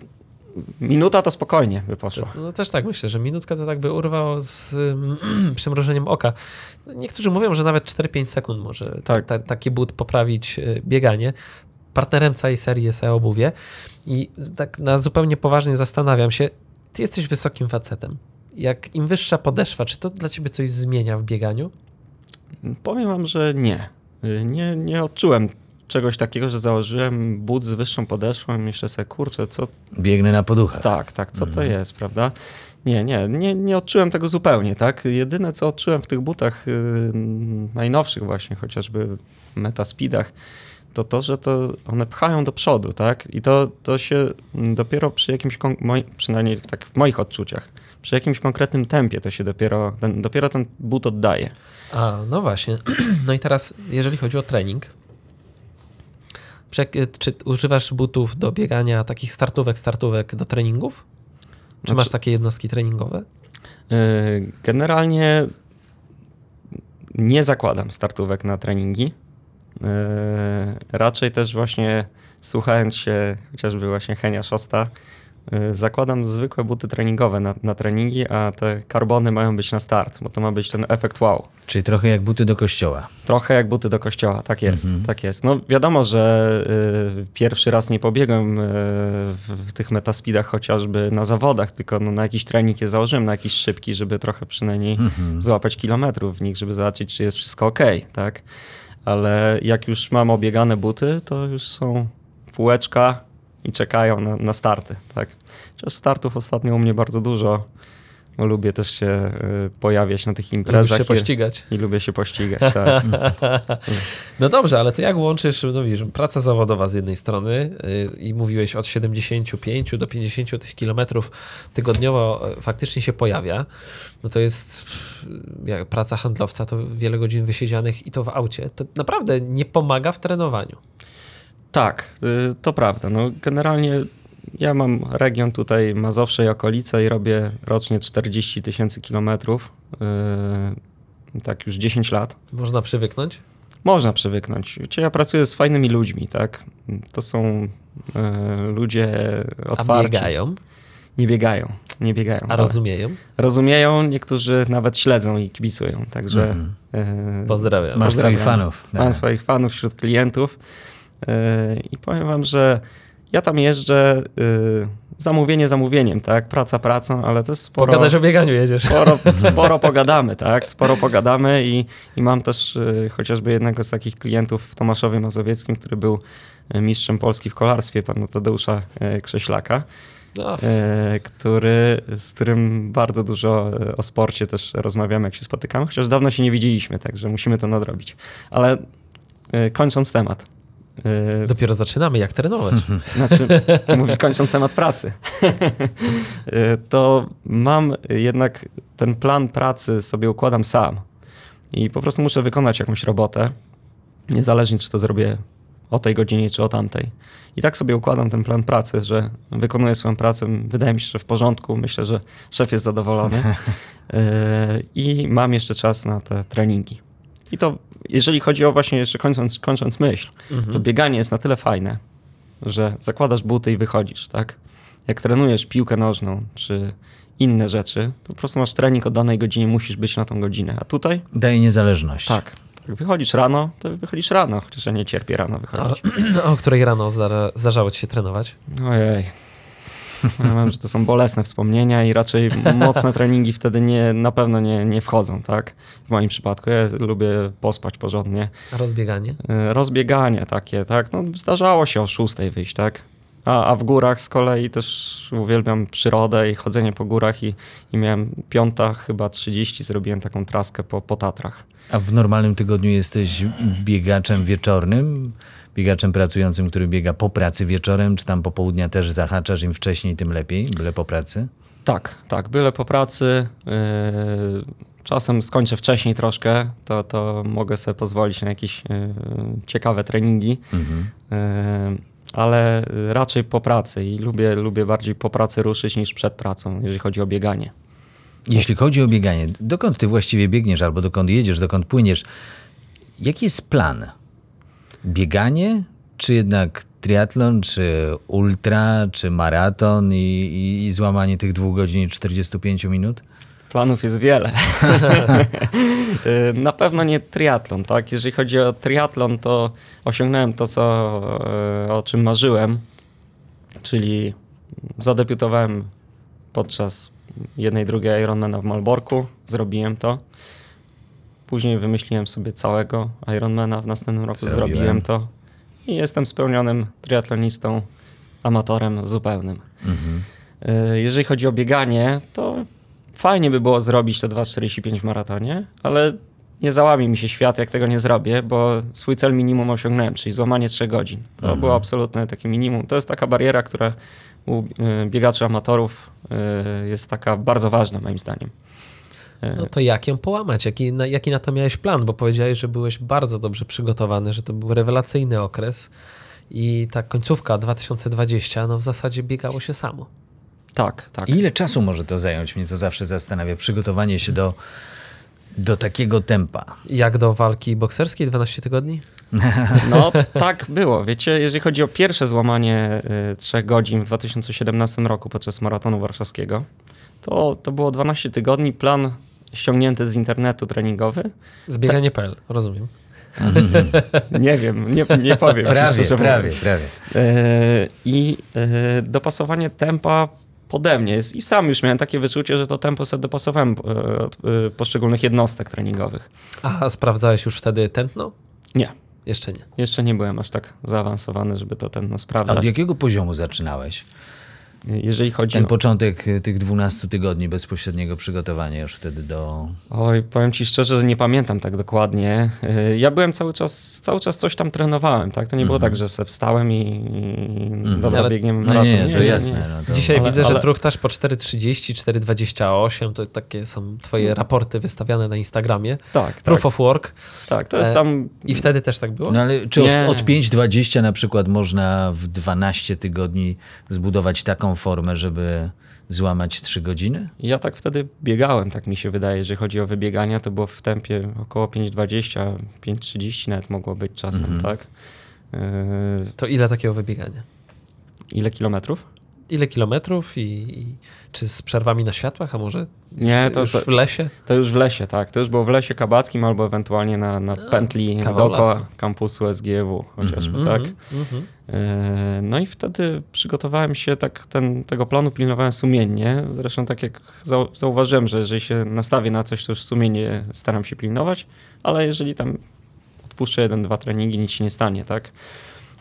S1: minuta to spokojnie by poszło.
S3: No też tak myślę, że minutka to tak by urwało z przymrożeniem oka. Niektórzy mówią, że nawet 4-5 sekund może ta,
S1: Tak.
S3: ta, taki but poprawić e, bieganie. Partnerem całej serii jest e-obuwie i tak na zupełnie poważnie zastanawiam się, ty jesteś wysokim facetem. Jak im wyższa podeszwa, czy to dla ciebie coś zmienia w bieganiu?
S1: Powiem wam, że nie. Nie, nie odczułem czegoś takiego, że założyłem but z wyższą podeszwą i myślę sobie, kurczę, co
S4: Biegnę na poduchach.
S1: Tak, tak, co to jest, prawda? Nie, nie, nie, nie odczułem tego zupełnie, tak? Jedyne, co odczułem w tych butach yy, najnowszych właśnie, chociażby Metaspeedach, to to, że to one pchają do przodu, tak? I to, to się dopiero przy jakimś, moi, przynajmniej w, tak w moich odczuciach, przy jakimś konkretnym tempie to się dopiero, ten, dopiero ten but oddaje.
S3: A, no właśnie. No i teraz, jeżeli chodzi o trening, czy, używasz butów do biegania, takich startówek, startówek do treningów? Czy
S1: Znaczy-
S3: masz takie jednostki treningowe?
S1: Y, Generalnie nie zakładam startówek na treningi. Y, Raczej też właśnie słuchając się chociażby właśnie Henia Szosta, zakładam zwykłe buty treningowe na, na treningi, a te karbony mają być na start, bo to ma być ten efekt wow.
S4: Czyli trochę jak buty do kościoła.
S1: Trochę jak buty do kościoła, tak jest, tak jest. No wiadomo, że y, pierwszy raz nie pobiegłem y, w, tych metaspeedach chociażby na zawodach, tylko no, na jakiś trening je założyłem, na jakiś szybki, żeby trochę przynajmniej złapać kilometrów w nich, żeby zobaczyć, czy jest wszystko ok, tak? Ale jak już mam obiegane buty, to już są półeczka i czekają na, na starty, tak? Chociaż startów ostatnio u mnie bardzo dużo, bo lubię też się y, pojawiać na tych imprezach.
S3: się
S1: i-
S3: pościgać.
S1: i lubię się pościgać, tak.
S3: No dobrze, ale to jak łączysz, no widzisz, praca zawodowa z jednej strony yy, i mówiłeś od 75 do 50 tych kilometrów tygodniowo yy, faktycznie się pojawia, no to jest yy, jak praca handlowca, to wiele godzin wysiedzianych i to w aucie. To naprawdę nie pomaga w trenowaniu.
S1: Tak, y, to prawda. No, generalnie ja mam region tutaj Mazowsze i okolice i robię rocznie 40 tysięcy kilometrów. y, Tak już 10 lat.
S3: Można przywyknąć.
S1: Można przywyknąć. Wiecie, Ja pracuję z fajnymi ludźmi, tak? To są y, ludzie
S3: A
S1: otwarci.
S3: biegają,
S1: Nie biegają, nie biegają.
S3: a rozumieją.
S1: rozumieją, niektórzy nawet śledzą i kibicują, także y,
S3: Pozdrawiam.
S4: Masz
S1: Pozdrawiam.
S4: swoich fanów.
S1: Mam
S4: Tak.
S1: swoich fanów wśród klientów i powiem wam, że ja tam jeżdżę yy, zamówienie zamówieniem, tak? Praca pracą, ale to jest sporo,
S3: Pogadać o bieganiu jedziesz.
S1: sporo, sporo pogadamy, tak? Sporo pogadamy i, i mam też yy, chociażby jednego z takich klientów w Tomaszowie Mazowieckim, który był yy, mistrzem Polski w kolarstwie, pana Tadeusza Krześlaka,
S3: No,
S1: który, z którym bardzo dużo o sporcie też rozmawiamy, jak się spotykamy, chociaż dawno się nie widzieliśmy, także musimy to nadrobić. Ale kończąc temat. Yy,
S3: dopiero zaczynamy, jak trenować.
S1: znaczy, mówi kończąc temat pracy, Y, to mam jednak ten plan pracy sobie układam sam i po prostu muszę wykonać jakąś robotę, niezależnie czy to zrobię o tej godzinie, czy o tamtej. I tak sobie układam ten plan pracy, że wykonuję swoją pracę, wydaje mi się, że w porządku, myślę, że szef jest zadowolony Y, i mam jeszcze czas na te treningi. I to, jeżeli chodzi o właśnie, jeszcze kończąc, kończąc myśl, to bieganie jest na tyle fajne, że zakładasz buty i wychodzisz, tak? Jak trenujesz piłkę nożną czy inne rzeczy, to po prostu masz trening o danej godzinie, musisz być na tą godzinę. A tutaj
S4: Daje niezależność.
S1: tak, tak wychodzisz rano, to wychodzisz rano, chociaż ja nie cierpię rano
S3: A,
S1: wychodzić.
S3: o której rano zda- zdarzało ci się trenować?
S1: Ojej. Wiem, że to są bolesne wspomnienia i raczej mocne treningi wtedy nie, na pewno nie, nie wchodzą, tak? W moim przypadku ja lubię pospać porządnie.
S3: A rozbieganie?
S1: E, Rozbieganie takie, tak? No, zdarzało się o 6 wyjść, tak? A, a w górach z kolei też uwielbiam przyrodę i chodzenie po górach i, i miałem piąta chyba 30, zrobiłem taką traskę po, po Tatrach.
S4: A w normalnym tygodniu jesteś biegaczem wieczornym? Biegaczem pracującym, który biega po pracy wieczorem, czy tam popołudnia też zahaczasz im wcześniej, tym lepiej, byle po pracy?
S1: Tak, tak, byle po pracy. Yy, czasem skończę wcześniej troszkę, to, to mogę sobie pozwolić na jakieś yy, ciekawe treningi, yy, ale raczej po pracy i lubię, lubię bardziej po pracy ruszyć niż przed pracą, jeżeli chodzi o bieganie.
S4: Jeśli chodzi o bieganie, dokąd ty właściwie biegniesz, albo dokąd jedziesz, dokąd płyniesz? Jaki jest plan? Bieganie, czy jednak triatlon, czy ultra, czy maraton i, i, i złamanie tych dwóch godzin i 45 minut?
S1: Planów jest wiele. Na pewno nie triatlon, tak? Jeżeli chodzi o triatlon, to osiągnąłem to, co, y, o czym marzyłem, czyli zadebiutowałem podczas jednej, drugiej Ironmana w Malborku, zrobiłem to. Później wymyśliłem sobie całego Ironmana, w następnym roku
S4: Zrobiłem.
S1: zrobiłem to i jestem spełnionym triatlonistą, amatorem zupełnym. Y, Jeżeli chodzi o bieganie, to fajnie by było zrobić te 2,45 w maratonie, ale nie załamie mi się świat, jak tego nie zrobię, bo swój cel minimum osiągnąłem, czyli złamanie 3 godzin. To było absolutne takie minimum. To jest taka bariera, która u y, biegaczy amatorów y, jest taka bardzo ważna moim zdaniem.
S3: No to jak ją połamać? Jaki na, jaki na to miałeś plan? Bo powiedziałeś, że byłeś bardzo dobrze przygotowany, że to był rewelacyjny okres i ta końcówka 2020, no w zasadzie biegało się samo.
S1: Tak, tak.
S4: I ile czasu może to zająć? Mnie to zawsze zastanawia. Przygotowanie się do, do takiego tempa.
S3: Jak do walki bokserskiej 12 tygodni?
S1: No tak było. Wiecie, jeżeli chodzi o pierwsze złamanie y, 3 godzin w 2017 roku podczas maratonu warszawskiego, to, to było 12 tygodni, plan ściągnięty z internetu treningowy.
S3: Zbieganie.pl, rozumiem.
S1: Nie wiem, nie, nie powiem.
S4: Prawie, prawie, prawie.
S1: E, I e, dopasowanie tempa pode mnie. jest- I sam już miałem takie wyczucie, że to tempo sobie dopasowałem e, od e, poszczególnych jednostek treningowych.
S3: A sprawdzałeś już wtedy tętno?
S1: Nie,
S3: Jeszcze nie.
S1: jeszcze nie byłem aż tak zaawansowany, żeby to tętno
S4: A
S1: sprawdzać.
S4: od jakiego poziomu zaczynałeś?
S1: Jeżeli chodzi
S4: Ten
S1: o...
S4: początek y, tych 12 tygodni bezpośredniego przygotowania już wtedy do...
S1: Oj, powiem ci szczerze, że nie pamiętam tak dokładnie. Y, Ja byłem cały czas, cały czas coś tam trenowałem, tak? To nie było tak, że se wstałem i, i dobra,
S3: Ale-
S1: biegniemy
S4: No
S1: maraton.
S4: nie, to jasne. No to...
S3: Dzisiaj
S1: ale-
S3: widzę,
S1: ale-
S3: że truchtasz po 4,30, 4,28. To takie są twoje raporty wystawiane na Instagramie.
S1: Tak, tak,
S3: Proof of work.
S1: tak. To jest
S3: E,
S1: tam...
S3: I wtedy też tak było?
S4: No ale czy
S1: Nie.
S4: od, od 5-20 na przykład można w 12 tygodni zbudować taką formę, żeby złamać 3 godziny?
S1: Ja tak wtedy biegałem, tak mi się wydaje, jeżeli chodzi o wybiegania, to było w tempie około 5,20, 5,30 nawet mogło być czasem, tak? Y,
S3: To ile takiego wybiegania?
S1: ile kilometrów?
S3: Ile kilometrów i, i czy z przerwami na światłach, a może
S1: Nie,
S3: już,
S1: to-
S3: już
S1: to-
S3: w lesie?
S1: To już w lesie, tak. To już było w lesie kabackim albo ewentualnie na, na pętli
S3: kawał
S1: dookoła kampusu SGW chociażby,
S3: Mhm,
S1: tak?
S3: mhm.
S1: E, No i wtedy przygotowałem się, tak ten, tego planu pilnowałem sumiennie. Zresztą tak jak zau- zauważyłem, że jeżeli się nastawię na coś, to już sumiennie staram się pilnować, ale jeżeli tam odpuszczę jeden, dwa treningi, nic się nie stanie, tak?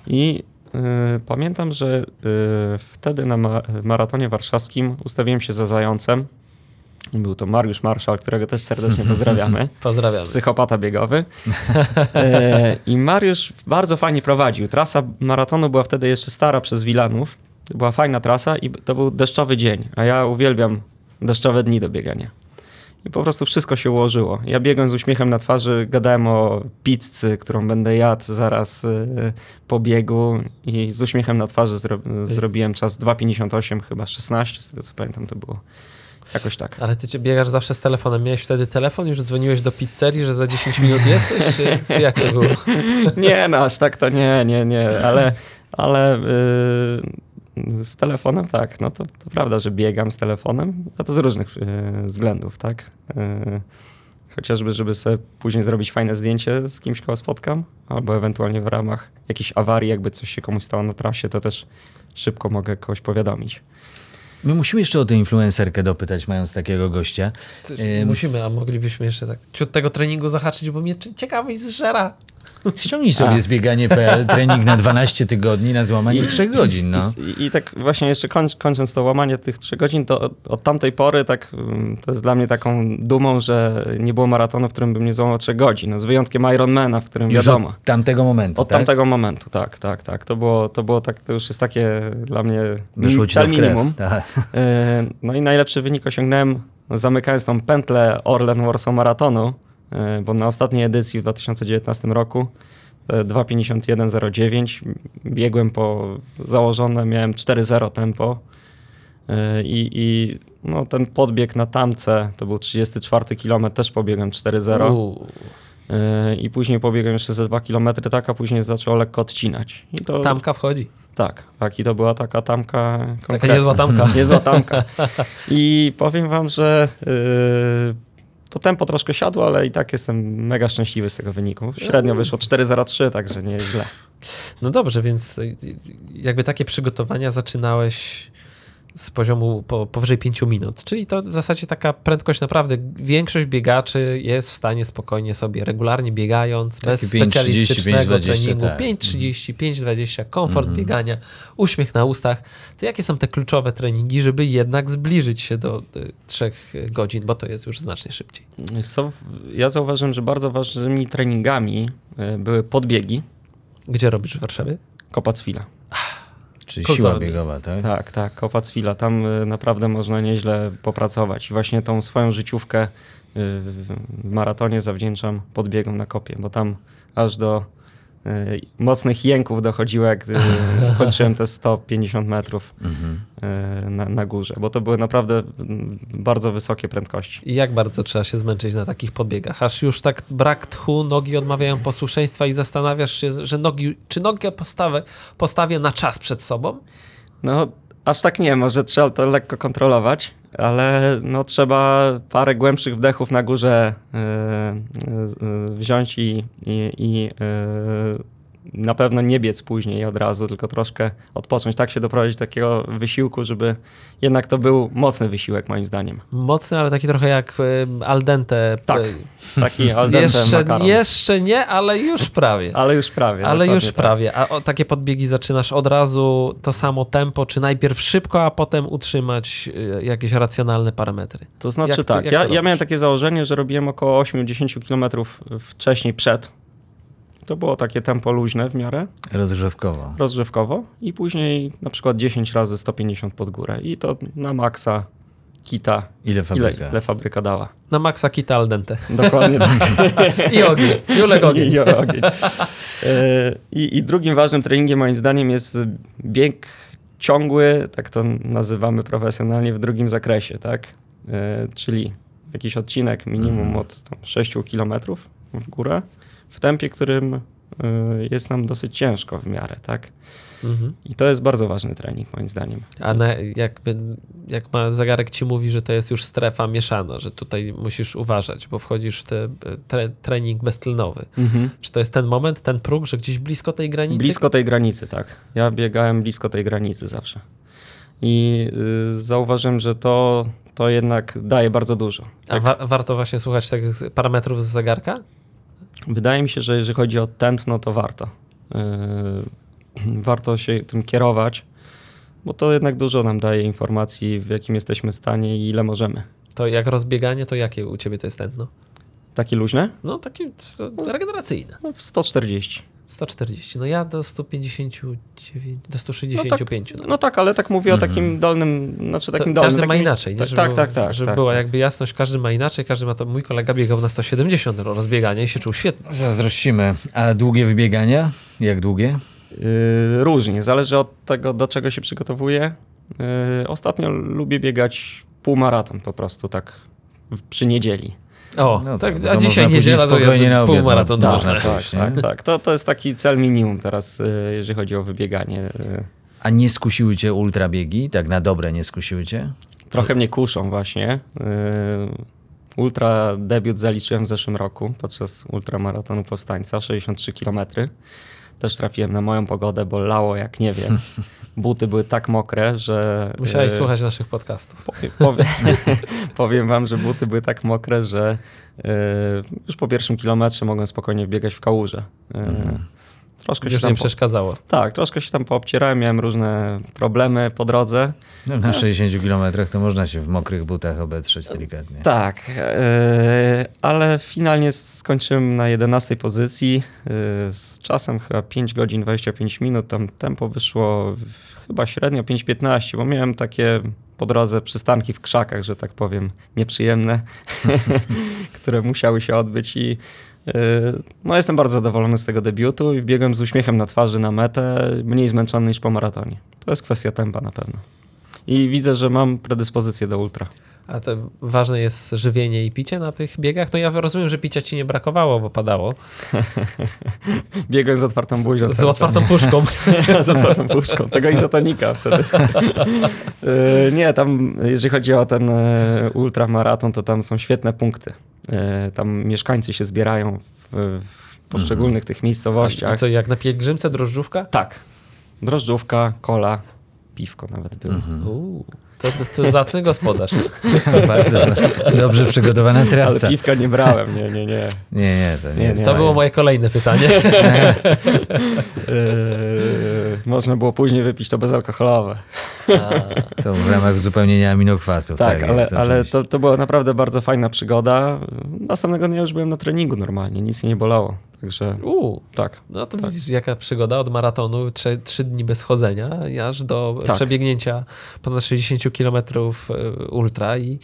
S1: I pamiętam, że e, wtedy na ma- maratonie warszawskim ustawiłem się za zającem. Był to Mariusz Marszal, którego też serdecznie pozdrawiamy
S3: Pozdrawiam.
S1: psychopata biegowy. E, I Mariusz bardzo fajnie prowadził. Trasa maratonu była wtedy jeszcze stara przez Wilanów. Była fajna trasa i to był deszczowy dzień, a ja uwielbiam deszczowe dni do biegania. I po prostu wszystko się ułożyło. Ja biegłem z uśmiechem na twarzy, gadałem o pizzy, którą będę jadł zaraz e, po biegu i z uśmiechem na twarzy zro zrobiłem czas 2,58, chyba 16, z tego co pamiętam to było. Jakoś tak.
S3: Ale ty biegasz zawsze z telefonem. Miałeś wtedy telefon? Już dzwoniłeś do pizzerii, że za 10 minut jesteś? Czy, czy jak to było?
S1: Nie, no aż tak to nie, nie, nie, ale, ale yy, z telefonem tak, no to, to prawda, że biegam z telefonem, a to z różnych yy, względów, tak. Yy, chociażby, żeby sobie później zrobić fajne zdjęcie z kimś, kogo spotkam, albo ewentualnie w ramach jakiejś awarii, jakby coś się komuś stało na trasie, to też szybko mogę kogoś powiadomić.
S4: My musimy jeszcze o tę influencerkę dopytać, mając takiego gościa.
S3: Musimy, a moglibyśmy jeszcze tak ciut tego treningu zahaczyć, bo mnie ciekawość zżera.
S4: Ściągnij sobie
S1: A.
S4: zbieganie.pl, trening na 12 tygodni na złamanie 3 godzin. No.
S1: I, i, I tak właśnie jeszcze kończ, kończąc to łamanie tych trzech godzin, to od, od tamtej pory tak, mm, to jest dla mnie taką dumą, że nie było maratonu, w którym bym nie złamał trzech godzin. No, z wyjątkiem Ironmana, w którym
S4: Już
S1: wiadomo.
S4: od tamtego momentu,
S1: Od
S4: tak?
S1: tamtego momentu, tak, tak, tak. To było, to było tak, to już jest takie dla mnie
S4: Weszło ci
S1: cel minimum.
S4: Tak.
S1: E, No i najlepszy wynik osiągnąłem zamykając tą pętlę Orlen Warsaw Maratonu, bo na ostatniej edycji w 2019 roku e, 2.51.09 biegłem po założone, miałem 4.0 tempo e, i, i no, ten podbieg na tamce to był 34 km, też pobiegłem 4.0
S3: Uuu,
S1: e, i później pobiegłem jeszcze ze 2 km, tak, a później zaczęło lekko odcinać. I to,
S3: tamka wchodzi.
S1: Tak, tak i to była taka tamka
S3: Taka
S1: konkretna.
S3: niezła tamka.
S1: Niezła tamka. I powiem wam, że yy, to tempo troszkę siadło, ale i tak jestem mega szczęśliwy z tego wyniku. Średnio wyszło 4.03, także nie jest.
S3: No dobrze, więc jakby takie przygotowania zaczynałeś z poziomu po, powyżej 5 minut, czyli to w zasadzie taka prędkość naprawdę większość biegaczy jest w stanie spokojnie sobie regularnie biegając, bez
S4: 5:30,
S3: specjalistycznego
S4: 5:20,
S3: treningu,
S4: tak.
S3: 5.30, 5.20, komfort biegania, uśmiech na ustach. To jakie są te kluczowe treningi, żeby jednak zbliżyć się do y, 3 godzin, bo to jest już znacznie szybciej.
S1: Co, ja zauważyłem, że bardzo ważnymi treningami yy, były podbiegi
S3: Gdzie robisz w Warszawie?
S1: Kopacwila.
S4: Czyli siła biegowa,
S3: miejsce.
S4: tak?
S1: Tak, tak, Kopacwila. Tam y, naprawdę można nieźle popracować. I właśnie tą swoją życiówkę y, w maratonie zawdzięczam podbiegom na kopie, bo tam aż do mocnych jęków dochodziło, jak y, dokończyłem te 150 metrów
S4: Mhm.
S1: e, na, na górze, bo to były naprawdę bardzo wysokie prędkości.
S3: I jak bardzo trzeba się zmęczyć na takich podbiegach? Aż już tak brak tchu, nogi odmawiają posłuszeństwa i zastanawiasz się, że nogi, czy nogę postawę, postawię na czas przed sobą?
S1: No, aż tak nie, może trzeba to lekko kontrolować, ale no, trzeba parę głębszych wdechów na górze e, e, wziąć i, i, i e, na pewno nie biec później od razu, tylko troszkę odpocząć. Tak się doprowadzić do takiego wysiłku, żeby jednak to był mocny wysiłek moim zdaniem.
S3: Mocny, ale taki trochę jak y, al dente.
S1: Tak,
S3: Y,
S1: Taki al dente
S3: Jeszcze,
S1: makaron.
S3: jeszcze nie, ale już prawie.
S1: Ale już prawie.
S3: Ale już
S1: tak.
S3: prawie. A o, takie podbiegi zaczynasz od razu to samo tempo, czy najpierw szybko, a potem utrzymać y, jakieś racjonalne parametry?
S1: To znaczy
S3: Jak
S1: tak,
S3: jak
S1: ja, ja miałem takie założenie, że robiłem około 8-10 km wcześniej przed. To było takie tempo luźne w miarę,
S4: Rozgrzewkowo.
S1: rozgrzewkowo i później na przykład 10 razy 150 pod górę i to na maksa kita,
S4: Ile
S1: ile,
S4: fabryka?
S1: ile fabryka dała.
S3: Na maksa kita al dente.
S1: Dokładnie tak.
S3: I ogień. Julek ogień.
S1: I, ogień. E, I, I drugim ważnym treningiem moim zdaniem jest bieg ciągły, tak to nazywamy profesjonalnie, w drugim zakresie, tak? E, Czyli jakiś odcinek minimum od tam, 6 km w górę, w tempie, którym e, jest nam dosyć ciężko w miarę, tak?
S3: Mhm.
S1: I to jest bardzo ważny trening moim zdaniem.
S3: A na, jakby, jak ma zegarek ci mówi, że to jest już strefa mieszana, że tutaj musisz uważać, bo wchodzisz w ten tre, trening beztlenowy. Czy to jest ten moment, ten próg, że gdzieś blisko tej granicy?
S1: Blisko tej granicy, tak. Ja biegałem blisko tej granicy zawsze. I y, zauważyłem, że to, to jednak daje bardzo dużo.
S3: A
S1: Tak?
S3: wa- warto właśnie słuchać tych parametrów z zegarka?
S1: Wydaje mi się, że jeżeli chodzi o tętno, to warto. Yy, warto się tym kierować, bo to jednak dużo nam daje informacji, w jakim jesteśmy stanie i ile możemy.
S3: To jak rozbieganie, to jakie u ciebie to jest tętno?
S1: Takie luźne?
S3: No takie regeneracyjne.
S1: No, w 140.
S3: 140. No ja do 159, do 165.
S1: No tak, ale tak mówię o takim dolnym, znaczy
S3: To
S1: takim dolnym.
S3: każdy ma
S1: takim,
S3: inaczej, nie?
S1: Tak,
S3: Żeby
S1: tak,
S3: było-
S1: tak, tak.
S3: Żeby
S1: tak,
S3: była
S1: tak.
S3: jakby jasność, każdy ma inaczej, każdy ma to. Mój kolega biegał na 170 rozbiegania i się czuł świetnie.
S4: Zazdrościmy. A długie wybiegania? Jak długie?
S1: Yy, różnie, zależy od tego, do czego się przygotowuję. Yy, ostatnio lubię biegać półmaraton po prostu, tak w, przy niedzieli.
S3: O,
S4: No
S3: tak,
S4: tak,
S3: a dzisiaj niedziela to ja półmaraton
S4: mo-
S3: można.
S4: można.
S1: tak,
S4: nie?
S1: tak, tak. To, to jest taki cel minimum teraz, yy, jeżeli chodzi o wybieganie. Yy,
S4: A nie skusiły cię ultrabiegi? Tak na dobre nie skusiły cię?
S1: Trochę mnie kuszą właśnie. Yy, Ultra debiut zaliczyłem w zeszłym roku podczas ultramaratonu Powstańca, 63 km. Też trafiłem na moją pogodę, bo lało jak nie wiem. Buty były tak mokre, że...
S3: Musiałeś
S1: yy,
S3: słuchać naszych podcastów.
S1: Powiem, powiem, powiem wam, że buty były tak mokre, że yy, już po pierwszym kilometrze mogłem spokojnie wbiegać w kałużę. Yy, Troszkę się
S3: Już
S1: tam
S3: nie
S1: po,
S3: przeszkadzało.
S1: tak, troszkę się tam poobcierałem, miałem różne problemy po drodze.
S4: No, na 60 kilometrach to można się w mokrych butach obetrzeć delikatnie.
S1: Tak, yy, ale finalnie skończyłem na 11 pozycji yy, z czasem chyba 5 godzin 25 minut. Tam tempo wyszło chyba średnio 5.15, bo miałem takie po drodze przystanki w krzakach, że tak powiem, nieprzyjemne, które musiały się odbyć i no jestem bardzo zadowolony z tego debiutu i biegłem z uśmiechem na twarzy na metę, mniej zmęczony niż po maratonie. To jest kwestia tempa na pewno. I widzę, że mam predyspozycję do ultra.
S3: A to ważne jest żywienie i picie na tych biegach? No ja rozumiem, że picia ci nie brakowało, bo padało.
S1: Biegłem z otwartą buzią.
S3: Z
S1: cały
S3: otwartą puszką.
S1: z otwartą puszką. Tego izotonika wtedy. Yy, nie, tam jeżeli chodzi o ten e, ultramaraton, to tam są świetne punkty. E, Tam mieszkańcy się zbierają w, w poszczególnych tych
S3: I
S1: miejscowościach.
S3: co, jak na pielgrzymce drożdżówka?
S1: Tak. Drożdżówka, kola, piwko nawet było.
S3: Uuu, to, to, to zacny gospodarz.
S4: Bardzo dobrze przygotowana
S1: Ale
S4: trasa.
S1: piwka nie brałem, nie, nie, nie.
S4: Nie, nie, to nie,
S1: Nie,
S4: jest
S1: nie.
S3: To było moje kolejne pytanie.
S1: Yy, można było później wypić to bezalkoholowe.
S4: To w ramach uzupełnienia aminokwasów.
S1: Tak,
S4: Tak,
S1: ale, ale to, to była naprawdę bardzo fajna przygoda. Następnego dnia już byłem na treningu normalnie, nic nie bolało. Także
S3: Uuu,
S1: tak.
S3: no to widzisz, jaka przygoda od maratonu, trzy, trzy dni bez chodzenia, aż do
S1: Tak.
S3: przebiegnięcia ponad 60 km ultra i,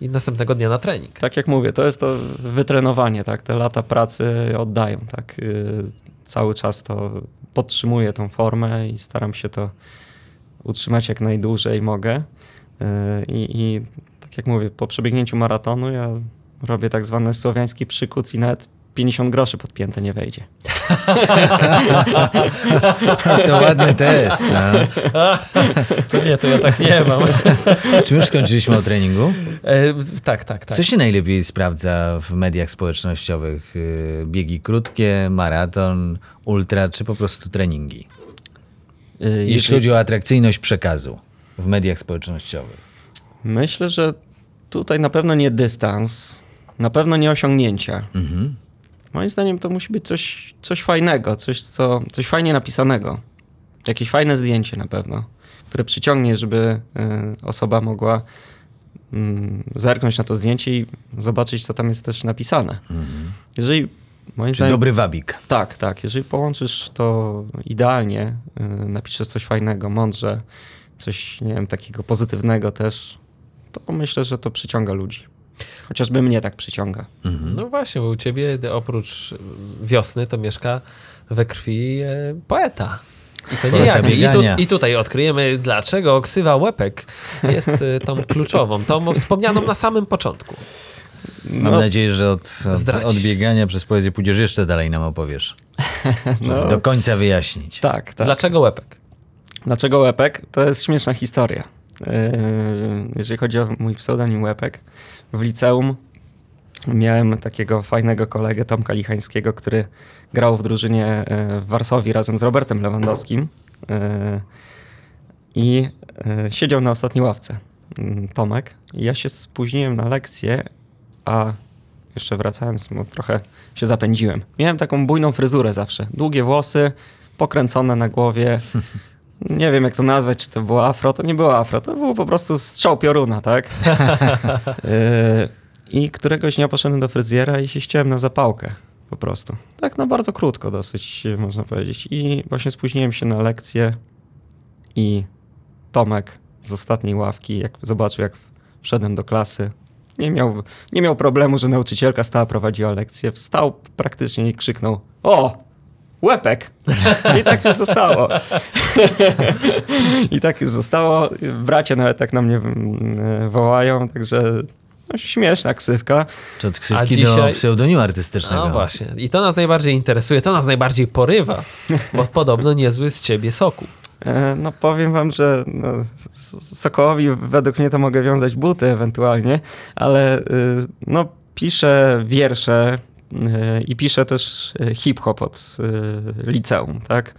S3: i następnego dnia na trening.
S1: Tak jak mówię, to jest to wytrenowanie, tak? Te lata pracy oddają, tak? Yy, cały czas to podtrzymuję tą formę i staram się to utrzymać jak najdłużej mogę. Yy, I, I tak jak mówię, po przebiegnięciu maratonu ja robię tak zwany słowiański przykuc i nawet 50 groszy podpięte nie wejdzie.
S4: To ładny test. No.
S3: To nie, to ja tak nie mam.
S4: Czy już skończyliśmy o treningu?
S3: E, tak, tak, tak.
S4: Co się najlepiej sprawdza w mediach społecznościowych? Y, Biegi krótkie, maraton, ultra, czy po prostu treningi?
S1: Yy,
S4: Jeśli chodzi o atrakcyjność przekazu w mediach społecznościowych.
S1: Myślę, że tutaj na pewno nie dystans, na pewno nie osiągnięcia.
S4: Mhm.
S1: Moim zdaniem to musi być coś, coś fajnego, coś, co, coś fajnie napisanego. Jakieś fajne zdjęcie na pewno, które przyciągnie, żeby y, osoba mogła mm, zerknąć na to zdjęcie i zobaczyć, co tam jest też napisane. Jeżeli moim zdaniem...
S4: dobry wabik?
S1: Tak, tak. Jeżeli połączysz to idealnie, y, napiszesz coś fajnego, mądrze, coś, nie wiem, takiego pozytywnego też, to myślę, że to przyciąga ludzi. Chociażby mnie tak przyciąga.
S3: No właśnie, bo u ciebie oprócz wiosny to mieszka we krwi e, poeta. I to nie
S4: Poeta
S3: ja. I, tu, I tutaj odkryjemy, dlaczego ksywa łepek jest e, tą kluczową, tą wspomnianą na samym początku.
S4: Mam nadzieję, że od, od, od biegania przez poezję pójdziesz jeszcze dalej nam opowiesz. Żeby do końca wyjaśnić.
S1: Tak, tak.
S3: Dlaczego łepek?
S1: Dlaczego Łepek? To jest śmieszna historia. Yy, Jeżeli chodzi o mój pseudonim Łepek, w liceum miałem takiego fajnego kolegę Tomka Lichańskiego, który grał w drużynie yy, w Warszawie razem z Robertem Lewandowskim yy, i yy, siedział na ostatniej ławce yy, Tomek. Ja się spóźniłem na lekcję, a jeszcze wracając, bo trochę się zapędziłem. Miałem taką bujną fryzurę zawsze. Długie włosy, pokręcone na głowie. Nie wiem, jak to nazwać, czy to było afro. To nie było afro, to było po prostu strzał pioruna, tak? Yy, I któregoś dnia poszedłem do fryzjera i się ściąłem na zapałkę. Po prostu. Tak na bardzo krótko dosyć, można powiedzieć. I właśnie spóźniłem się na lekcję i Tomek z ostatniej ławki, jak zobaczył, jak wszedłem do klasy, nie miał, nie miał problemu, że nauczycielka stała, prowadziła lekcję. Wstał praktycznie i krzyknął: O! Łepek! I tak już zostało. I tak już zostało. Bracia nawet tak na mnie mm, wołają, także no, śmieszna ksywka.
S4: Czy od
S3: A
S4: ksywki
S3: dzisiaj-
S4: do pseudonimu artystycznego?
S3: No właśnie. I to nas najbardziej interesuje, to nas najbardziej porywa, bo podobno niezły z ciebie soku.
S1: E, No powiem wam, że no, Sokołowi według mnie to mogę wiązać buty ewentualnie, ale y, no piszę wiersze i piszę też y, hip-hop od y, liceum, tak?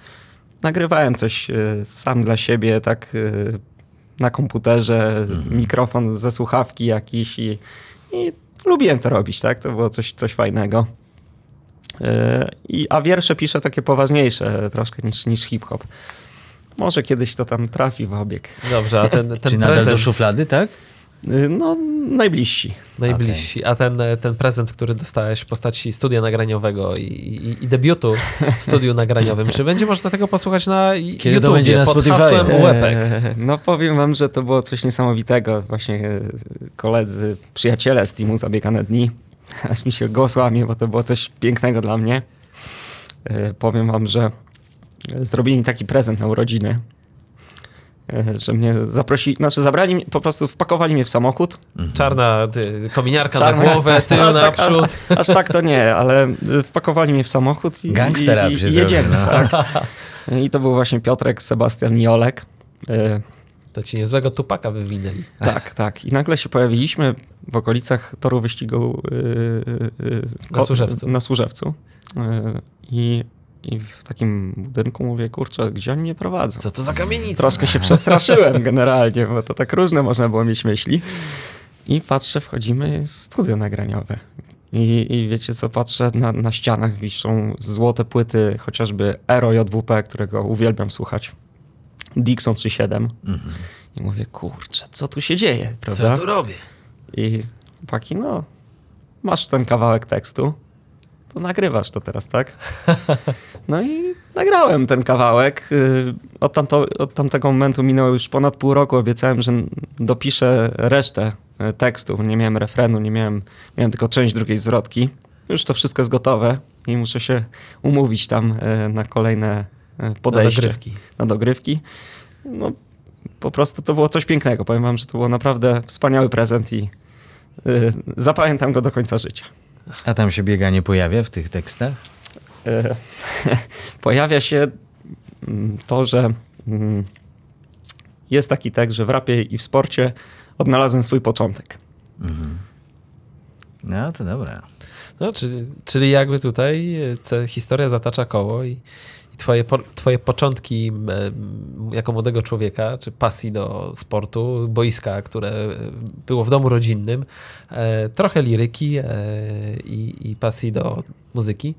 S1: Nagrywałem coś y, sam dla siebie, tak na komputerze, mikrofon ze słuchawki jakiś i, i lubiłem to robić, tak? To było coś, coś fajnego. I, a wiersze piszę takie poważniejsze troszkę niż, niż hip-hop. Może kiedyś to tam trafi w obieg.
S3: Dobrze, a ten, ten
S4: Czy nadal do
S3: prezent
S4: szuflady, tak?
S1: Y, No, najbliżsi.
S3: najbliżsi, a ten, ten prezent, który dostałeś w postaci studia nagraniowego i, i, i debiutu w studiu nagraniowym, czy będzie można tego posłuchać na
S4: Kiedy to
S3: YouTubie
S4: będzie na
S3: pod hasłem łepek?
S1: E, No powiem wam, że to było coś niesamowitego. Właśnie e, koledzy, przyjaciele z teamu Zabiegane Dni, aż mi się głos łamie, bo to było coś pięknego dla mnie. E, Powiem wam, że zrobili mi taki prezent na urodziny, że mnie zaprosili, znaczy zabrali, mnie- po prostu wpakowali mnie w samochód.
S3: Czarna ty, kominiarka
S1: Czarna-
S3: na głowę, tył
S1: Aż tak-
S3: naprzód.
S1: Aż tak to nie, ale y, wpakowali mnie w samochód i,
S4: Gangster
S1: i, i, i jedziemy.
S4: zrobił,
S1: Tak. I to był właśnie Piotrek, Sebastian i Olek. Y,
S3: To ci niezłego tupaka wywinęli.
S1: Tak, tak. I nagle się pojawiliśmy w okolicach toru wyścigu yy, yy,
S3: Na Służewcu.
S1: Na Służewcu. Yy, I, I w takim budynku mówię, kurczę, gdzie oni mnie prowadzą?
S3: Co to za kamienica?
S1: Troszkę się przestraszyłem generalnie, bo to tak różne można było mieć myśli. I patrzę, wchodzimy, studio nagraniowe. I, I wiecie co, patrzę, na, na ścianach wiszą złote płyty, chociażby Ero JWP, którego uwielbiam słuchać. Dixon 3.7. I mówię, kurczę, co tu się dzieje,
S3: Co
S1: prawda?
S3: ja tu robię?
S1: I chłopaki, no, masz ten kawałek tekstu, to nagrywasz to teraz, tak? No i nagrałem ten kawałek. Y, Od, tamto, od tamtego momentu minęło już ponad pół roku. Obiecałem, że dopiszę resztę y, tekstu. Nie miałem refrenu, nie miałem, miałem tylko część drugiej zwrotki. Już to wszystko jest gotowe i muszę się umówić tam y, na kolejne podejście.
S3: dogrywki.
S1: Na dogrywki. No, po prostu to było coś pięknego. Powiem wam, że to był naprawdę wspaniały prezent i zapamiętam go do końca życia.
S4: A tam się bieganie pojawia w tych tekstach?
S1: E, pojawia się mm, to, że mm, jest taki tekst, że w rapie i w sporcie odnalazłem swój początek.
S4: No to dobra.
S3: No, czyli, czyli jakby tutaj e, historia zatacza koło i twoje, po, twoje początki jako młodego człowieka, czy pasji do sportu, boiska, które było w domu rodzinnym, e, trochę liryki e, i, i pasji do muzyki,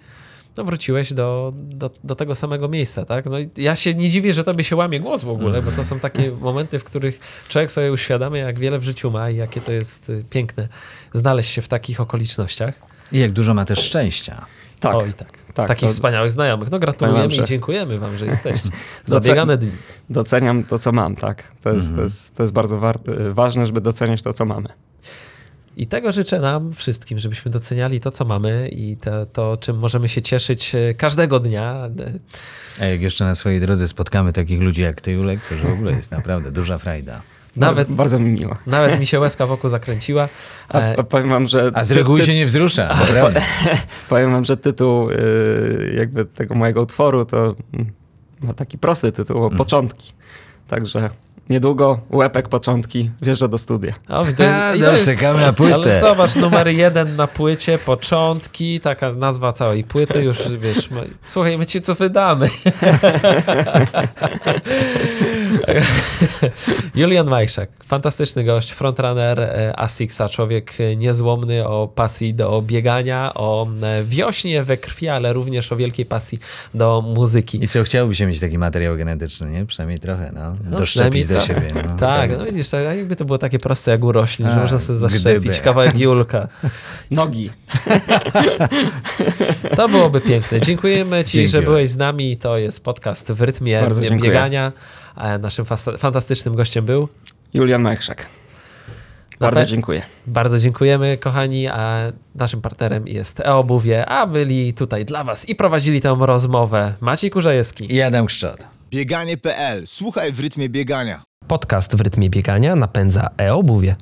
S3: no wróciłeś do, do, do tego samego miejsca, tak? No ja się nie dziwię, że tobie się łamie głos w ogóle, bo to są takie momenty, w których człowiek sobie uświadamia, jak wiele w życiu ma i jakie to jest y, piękne znaleźć się w takich okolicznościach.
S4: I jak dużo ma też szczęścia.
S1: Tak,
S3: Oj, tak.
S1: tak,
S3: Takich
S1: to-
S3: wspaniałych znajomych. No gratulujemy i dziękujemy wam, że jesteście. Zabiegane dni.
S1: doceniam to, co mam, tak. To jest, to jest, to jest bardzo ważne, żeby doceniać to, co mamy.
S3: I tego życzę nam wszystkim, żebyśmy doceniali to, co mamy i to, to czym możemy się cieszyć e, każdego dnia.
S4: A jak jeszcze na swojej drodze spotkamy takich ludzi jak ty, Julek, to już w ogóle jest naprawdę duża frajda.
S3: Nawet,
S1: Bardzo, bardzo mi miło.
S3: nawet mi się łezka wokół zakręciła.
S1: A,
S3: E,
S1: a powiem wam, że...
S4: A z
S1: ty-
S4: reguły
S1: ty-
S4: się nie wzrusza, naprawdę.
S1: Powiem wam, że tytuł y, jakby tego mojego utworu to mm, no, taki prosty tytuł,
S4: Mm.
S1: Początki. Także niedługo łepek Początki wjeżdża do studia.
S3: O, to jest,
S4: A, no,
S3: jest-
S4: czekamy na płytę.
S3: Ale zobacz, numer jeden na płycie, początki, taka nazwa całej płyty, już wiesz, my, słuchaj, my ci to wydamy. Julian Majszak, fantastyczny gość, frontrunner e, Asixa, człowiek e, niezłomny o pasji do biegania, o e, wiośnie we krwi, ale również o wielkiej pasji do muzyki.
S4: I co, chciałby się mieć taki materiał genetyczny, nie? Przynajmniej trochę, no.
S3: No,
S4: Doszczepić do siebie. No.
S3: Tak, no widzisz, tak, jakby to było takie proste jak u roślin, że
S4: A,
S3: można sobie
S4: gdyby.
S3: zaszczepić kawałek Julka.
S1: Nogi.
S3: To byłoby piękne. Dziękujemy Ci,
S4: Dzięki.
S3: że byłeś z nami. To jest podcast w rytmie biegania. A Naszym fantastycznym gościem był.
S1: Julian Majchrzak. Bardzo dziękuję.
S3: Bardzo dziękujemy, kochani. A naszym partnerem jest e-obuwie, a byli tutaj dla Was i prowadzili tę rozmowę Maciej Kurzajewski.
S4: I Adam Kszczot.
S5: Bieganie.pl. Słuchaj w rytmie biegania.
S3: Podcast w rytmie biegania napędza e-obuwie.